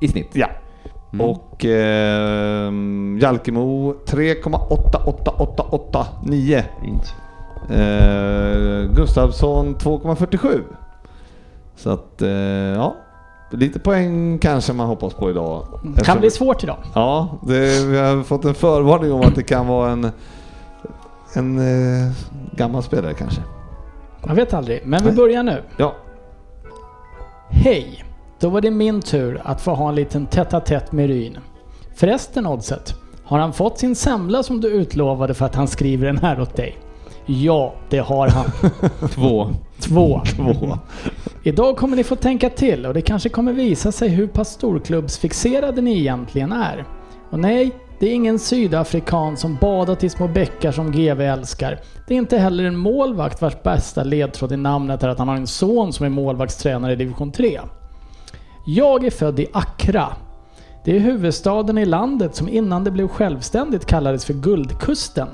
C: I snitt.
A: Ja.
C: Mm.
A: Och eh, Jalkemo 3,88889.
D: Fint.
A: Eh, Gustavsson 2,47. Så att, eh, ja. Lite poäng kanske man hoppas på idag.
B: Kan
A: Eftersom-
B: bli svårt idag.
A: Ja, det, vi har fått en förvarning om att det kan vara en, en eh, gammal spelare kanske.
B: Man vet aldrig. Men vi börjar nu.
A: Ja,
B: Hej! Då var det min tur att få ha en liten tätt med Ryn. Förresten Oddset, har han fått sin semla som du utlovade för att han skriver den här åt dig? Ja, det har han.
C: Två.
B: Två. Två. Idag kommer ni få tänka till och det kanske kommer visa sig hur pass storklubbsfixerade ni egentligen är. Och nej, det är ingen sydafrikan som badat i små bäckar som GV älskar. Det är inte heller en målvakt vars bästa ledtråd i namnet är att han har en son som är målvaktstränare i division 3. Jag är född i Accra. Det är huvudstaden i landet som innan det blev självständigt kallades för Guldkusten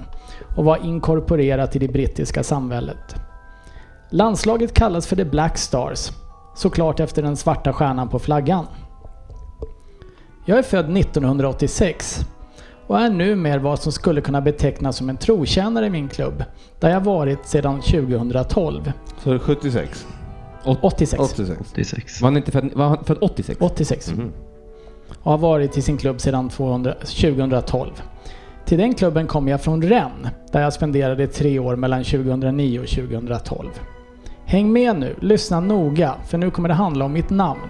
B: och var inkorporerat i det brittiska samväldet. Landslaget kallas för The Black Stars, såklart efter den svarta stjärnan på flaggan. Jag är född 1986 och är numera vad som skulle kunna betecknas som en trotjänare i min klubb, där jag varit sedan 2012.
A: så är det 76.
B: 86.
A: 86.
D: 86.
C: Var han inte född, var han född 86?
B: 86.
C: Mhm.
B: Och har varit i sin klubb sedan 200, 2012. Till den klubben kom jag från Rennes, där jag spenderade tre år mellan 2009 och 2012. Häng med nu, lyssna noga, för nu kommer det handla om mitt namn.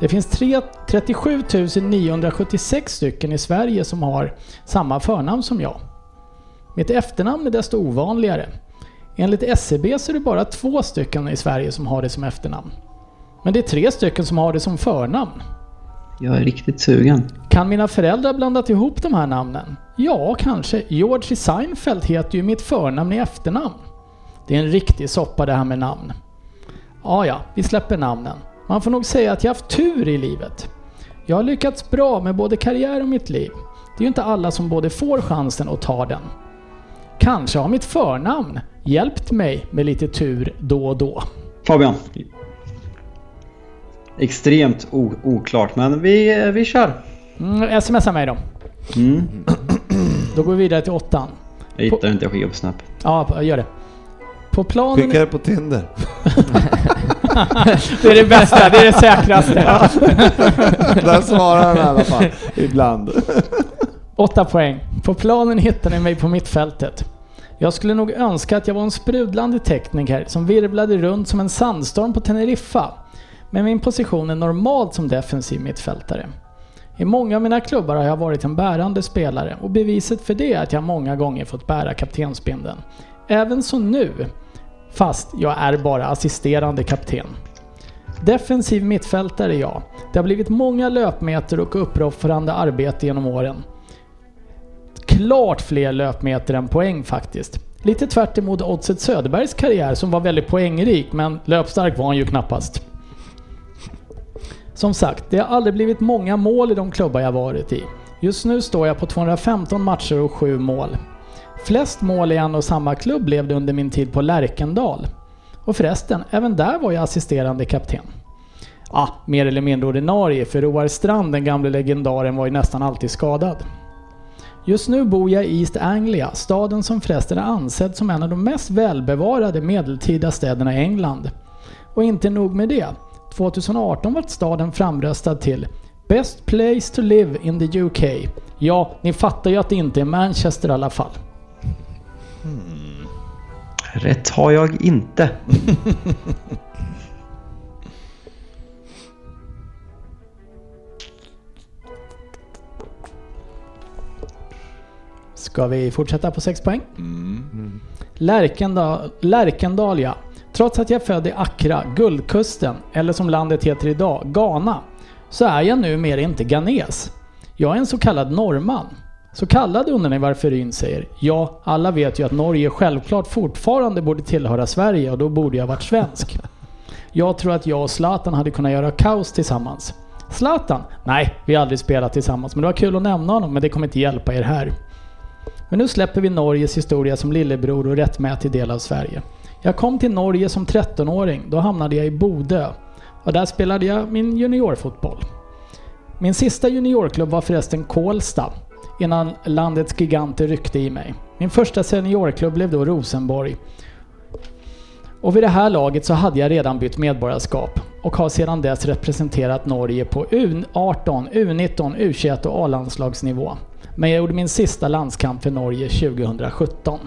B: Det finns tre, 37 976 stycken i Sverige som har samma förnamn som jag. Mitt efternamn är desto ovanligare. Enligt SCB så är det bara två stycken i Sverige som har det som efternamn. Men det är tre stycken som har det som förnamn.
D: Jag är riktigt sugen.
B: Kan mina föräldrar blandat ihop de här namnen? Ja, kanske. George Seinfeld heter ju mitt förnamn i efternamn. Det är en riktig soppa det här med namn. Ja, ja, vi släpper namnen. Man får nog säga att jag haft tur i livet. Jag har lyckats bra med både karriär och mitt liv. Det är ju inte alla som både får chansen och tar den. Kanske har mitt förnamn hjälpt mig med lite tur då och då.
D: Fabian. extremt oklart. Men vi, vi kör.
B: Mm, smsa mig då.
D: Mm.
B: Då går vi vidare till åttan.
D: Jag hittar inte, jag skickar på Snap.
B: Ja, gör det. På planen...
A: Skicka det på Tinder.
B: Det är det bästa, det är det säkraste.
A: Där svarar han i alla fall. Ibland.
B: Åtta poäng. På planen hittar ni mig på mittfältet. Jag skulle nog önska att jag var en sprudlande tekniker som virvlade runt som en sandstorm på Teneriffa. Men min position är normalt som defensiv mittfältare. I många av mina klubbar har jag varit en bärande spelare och beviset för det är att jag många gånger fått bära kaptensbindeln. Även så nu, fast jag är bara assisterande kapten. Defensiv mittfältare är jag. Det har blivit många löpmeter och uppoffrande arbete genom åren. Klart fler löpmeter än poäng faktiskt. Lite tvärt emot Oddset Söderbergs karriär som var väldigt poängrik, men löpstark var han ju knappast. Som sagt, det har aldrig blivit många mål i de klubbar jag varit i. Just nu står jag på 215 matcher och 7 mål. Flest mål i en och samma klubb blev det under min tid på Lärkendal. Och förresten, även där var jag assisterande kapten. Ah, mer eller mindre ordinarie, för Roar Strand, den gamle legendaren, var ju nästan alltid skadad. Just nu bor jag i East Anglia, staden som förresten är ansedd som en av de mest välbevarade medeltida städerna i England. Och inte nog med det. 2018 var staden framröstad till Best place to live in the UK. Ja, ni fattar ju att det inte är Manchester i alla fall.
D: Rätt har jag inte.
B: Ska vi fortsätta på 6 poäng? Lärkendal, Lärkendal ja. Trots att jag är född i Accra, Guldkusten, eller som landet heter idag, Ghana, så är jag numera inte ghanes. Jag är en så kallad norrman. Så kallad undrar ni varför Ryn säger. Ja, alla vet ju att Norge självklart fortfarande borde tillhöra Sverige och då borde jag varit svensk. Jag tror att jag och Zlatan hade kunnat göra kaos tillsammans. Zlatan? Nej, vi har aldrig spelat tillsammans, men det var kul att nämna honom, men det kommer inte hjälpa er här. Men nu släpper vi Norges historia som lillebror och rättmätig del av Sverige. Jag kom till Norge som 13-åring. Då hamnade jag i Bodö. Och där spelade jag min juniorfotboll. Min sista juniorklubb var förresten Kolsta. Innan landets giganter ryckte i mig. Min första seniorklubb blev då Rosenborg. Och vid det här laget så hade jag redan bytt medborgarskap och har sedan dess representerat Norge på U18, U19, U21 och A-landslagsnivå. Men jag gjorde min sista landskamp för Norge 2017.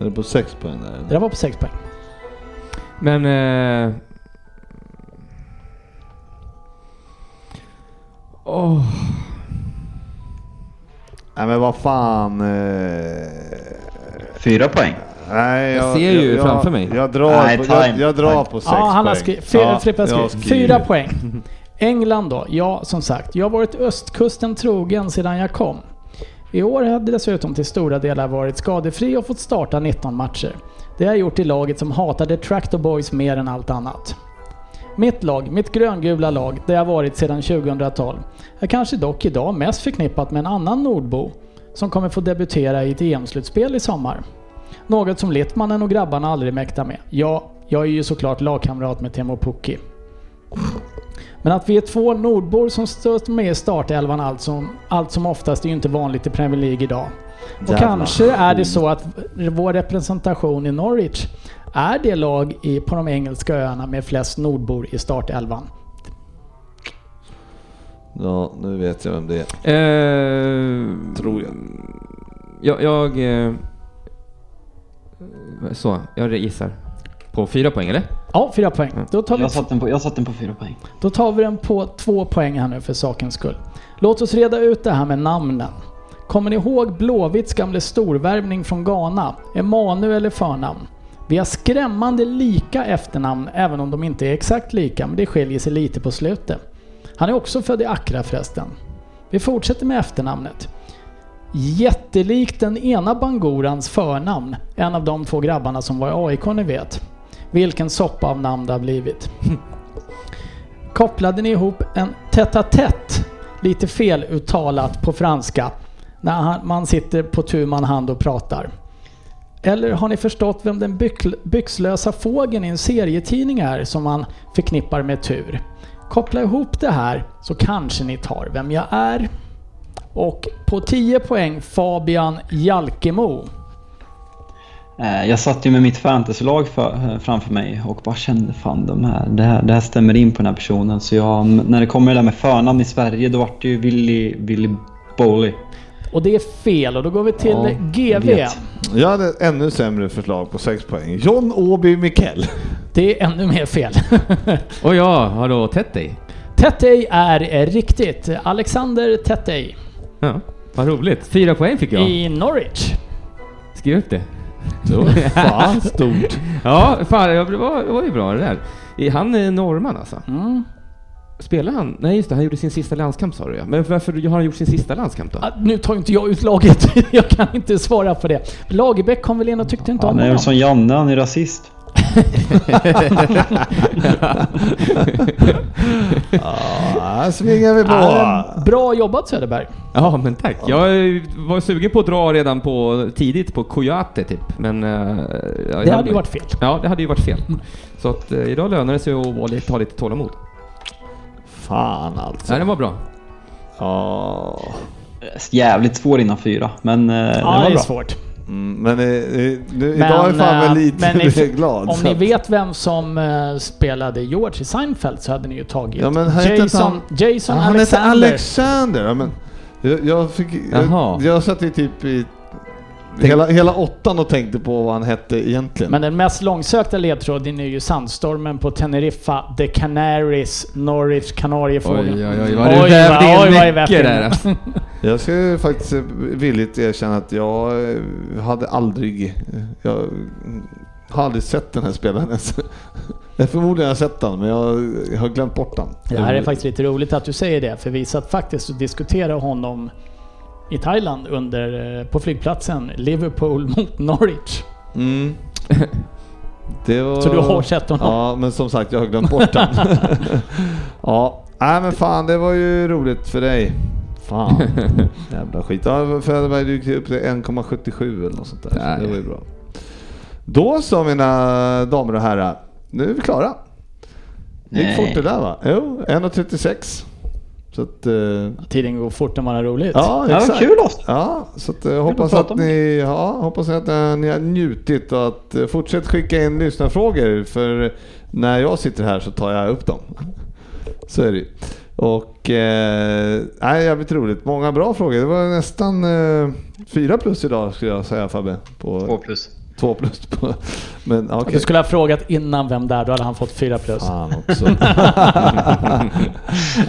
A: Är det på sex poäng där?
B: Det där var på 6 poäng.
C: Men... Eh, åh,
A: Nej men vad fan. Eh...
D: Fyra poäng.
A: Nej,
C: Jag ser ju framför mig.
A: Jag drar,
D: Nej,
A: på,
D: time,
A: jag, jag drar på sex
B: Ja, han har
A: poäng.
B: skrivit... Fy, Frippe har
A: jag
B: skrivit. Fyra poäng. England då? Ja, som sagt. Jag har varit östkusten trogen sedan jag kom. I år har jag dessutom till stora delar varit skadefri och fått starta 19 matcher. Det har jag gjort i laget som hatade Tractor Boys mer än allt annat. Mitt lag, mitt gröngula lag, där jag varit sedan 2012, är kanske dock idag mest förknippat med en annan nordbo som kommer få debutera i ett EM-slutspel i sommar. Något som Littmannen och grabbarna aldrig mäktar med. Ja, jag är ju såklart lagkamrat med Teemu Pukki. Men att vi är två nordbor som står med i startelvan allt som, allt som oftast är ju inte vanligt i Premier League idag. Och
A: Jävlar.
B: kanske är det så att vår representation i Norwich är det lag i, på de engelska öarna med flest nordbor i startelvan.
A: Ja, nu vet jag vem det är.
C: eh,
A: Tror jag.
C: Jag... jag eh, så, jag gissar. På fyra poäng eller?
B: Ja, fyra poäng. Då tar, vi,
D: Jag satte den på, jag satte den på fyra poäng.
B: då tar vi den på två poäng här nu för sakens skull. Låt oss reda ut det här med namnen. Kommer ni ihåg Blåvitts gamle storvärvning från Ghana? Emanuel är förnamn. Vi har skrämmande lika efternamn, även om de inte är exakt lika, men det skiljer sig lite på slutet. Han är också född i Accra förresten. Vi fortsätter med efternamnet. Jättelikt den ena Bangorans förnamn, en av de två grabbarna som var i AIK ni vet. Vilken soppa av namn det har blivit. Kopplade ni ihop en tätt lite feluttalat på franska, när man sitter på tu man hand och pratar. Eller har ni förstått vem den byxlösa fågeln i en serietidning är som man förknippar med tur? Koppla ihop det här så kanske ni tar vem jag är. Och på 10 poäng Fabian Jalkemo.
D: Eh, Jag satt ju med mitt fantasylag för, eh, framför mig och bara kände fan de här, det, här, det här stämmer in på den här personen. Så jag, när det kommer det där med förnamn i Sverige då vart det ju Willy, Willy Bowley.
B: Och det är fel och då går vi till
D: Ja, jag
B: GV.
D: vet.
A: Jag hade ett ännu sämre förslag på 6 poäng. John Åby Mikell.
B: Det är ännu mer fel.
C: Och ja, har då dig?
B: Tettey är eh, riktigt. Alexander Tettey
C: Ja, vad roligt. Fyra poäng fick jag.
B: i Norwich.
C: Skriv upp det.
A: Det var fan stort.
C: Ja, fan, det var, det var ju bra det där. Är Han är norrman alltså?
B: Mm.
C: Spelar han? Nej just det, han gjorde sin sista landskamp sa du ja. Men varför har han gjort sin sista landskamp då?
B: Ah, Nu tar inte jag ut laget. jag kan inte svara på det. Lagerbäck kom väl in och tyckte inte om
D: Han är väl
B: honom.
D: som Janne, han är rasist.
A: Här svingar vi på.
B: Ah, bra jobbat Söderberg.
C: Ja men tack. Jag var sugen på att dra redan på tidigt på Coyote typ. Men... jag-
B: Det hade ju varit fel.
C: Ja, det hade ju varit fel. Så att eh, idag lönar det sig att ha lite tålamod.
A: Fan alltså.
C: Nej, den var bra.
A: Ja.
D: Jävligt svår innan fyra, men det
B: Ja,
D: var
B: det är
D: bra.
B: svårt.
A: Mm, men eh, eh, nu, idag är fan
B: eh,
A: väl lite
B: men
A: mer glad.
B: Om ni vet vem som eh, spelade George i Seinfeld så hade ni ju tagit
A: Ja, men
B: Jason,
A: han-
B: Jason
A: Ja, han heter
B: Alexander.
A: Alexander. Ja, men jag, jag, fick, jag, jag satt ju typ i hela, hela åttan och tänkte på vad han hette egentligen.
B: Men den mest långsökta ledtråden är ju sandstormen på Teneriffa, The Canaries, Norwich, Kanariefågeln.
C: Oj, oj, oj, vad du vävde in mycket där. alltså.
A: Jag ska faktiskt eh, villigt erkänna att jag eh, hade aldrig... eh, Jag har aldrig sett den här spelaren ens. Jag förmodligen har jag sett den, men jag har glömt bort den.
B: Det här är faktiskt lite roligt att du säger det, för vi satt faktiskt och diskuterade honom i Thailand under, eh, på flygplatsen Liverpool mot Norwich.
A: Mm. Det var...
B: Så du har sett honom?
A: Ja, men som sagt, jag har glömt bort den. ja, nej men fan, det var ju roligt för dig. Fan, jävla skit. Ja, Söderberg, du gick upp till 1,77 eller något sånt där. Så det var ju bra. Då så mina damer och herrar, nu är vi klara. Gick
D: Nej.
A: fort det där va? Jo, 1,36. Så att... eh,
B: Tiden går fort när man har roligt.
A: Ja,
D: Ja,
A: exakt.
D: kul avsnitt.
A: Ja, så att, jag hoppas att ni, ja, hoppas att eh, ni har njutit och att eh, fortsätt skicka in lyssnarfrågor för när jag sitter här så tar jag upp dem. Så är det ju. Och eh, nej, jävligt roligt. Många bra frågor. Det var nästan eh, fyra plus idag skulle jag säga Fabbe. På
D: Två plus.
A: Två plus. Men okej.
B: Du skulle ha frågat innan vem där, då hade han fått fyra plus.
A: Fan också.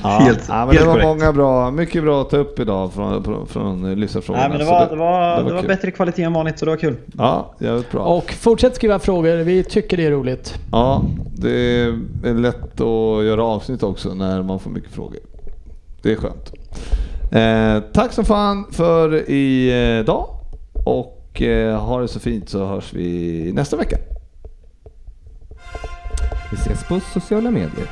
A: ja,
D: Helt-
A: ja, men
D: helt
A: det var
D: korrekt.
A: många bra, mycket bra att ta upp idag från, från, från eh, lyssnarfrågorna.
D: Nej men det var, det var, det var
A: kul.
D: bättre kvalitet än vanligt så det var kul.
A: Ja, jävligt bra.
B: Och fortsätt skriva frågor, vi tycker det är roligt.
A: Ja, det är lätt att göra avsnitt också när man får mycket frågor. Det är skönt. Eh, tack så fan för idag och och eh, ha det så fint så hörs vi nästa vecka.
C: Vi ses på sociala medier.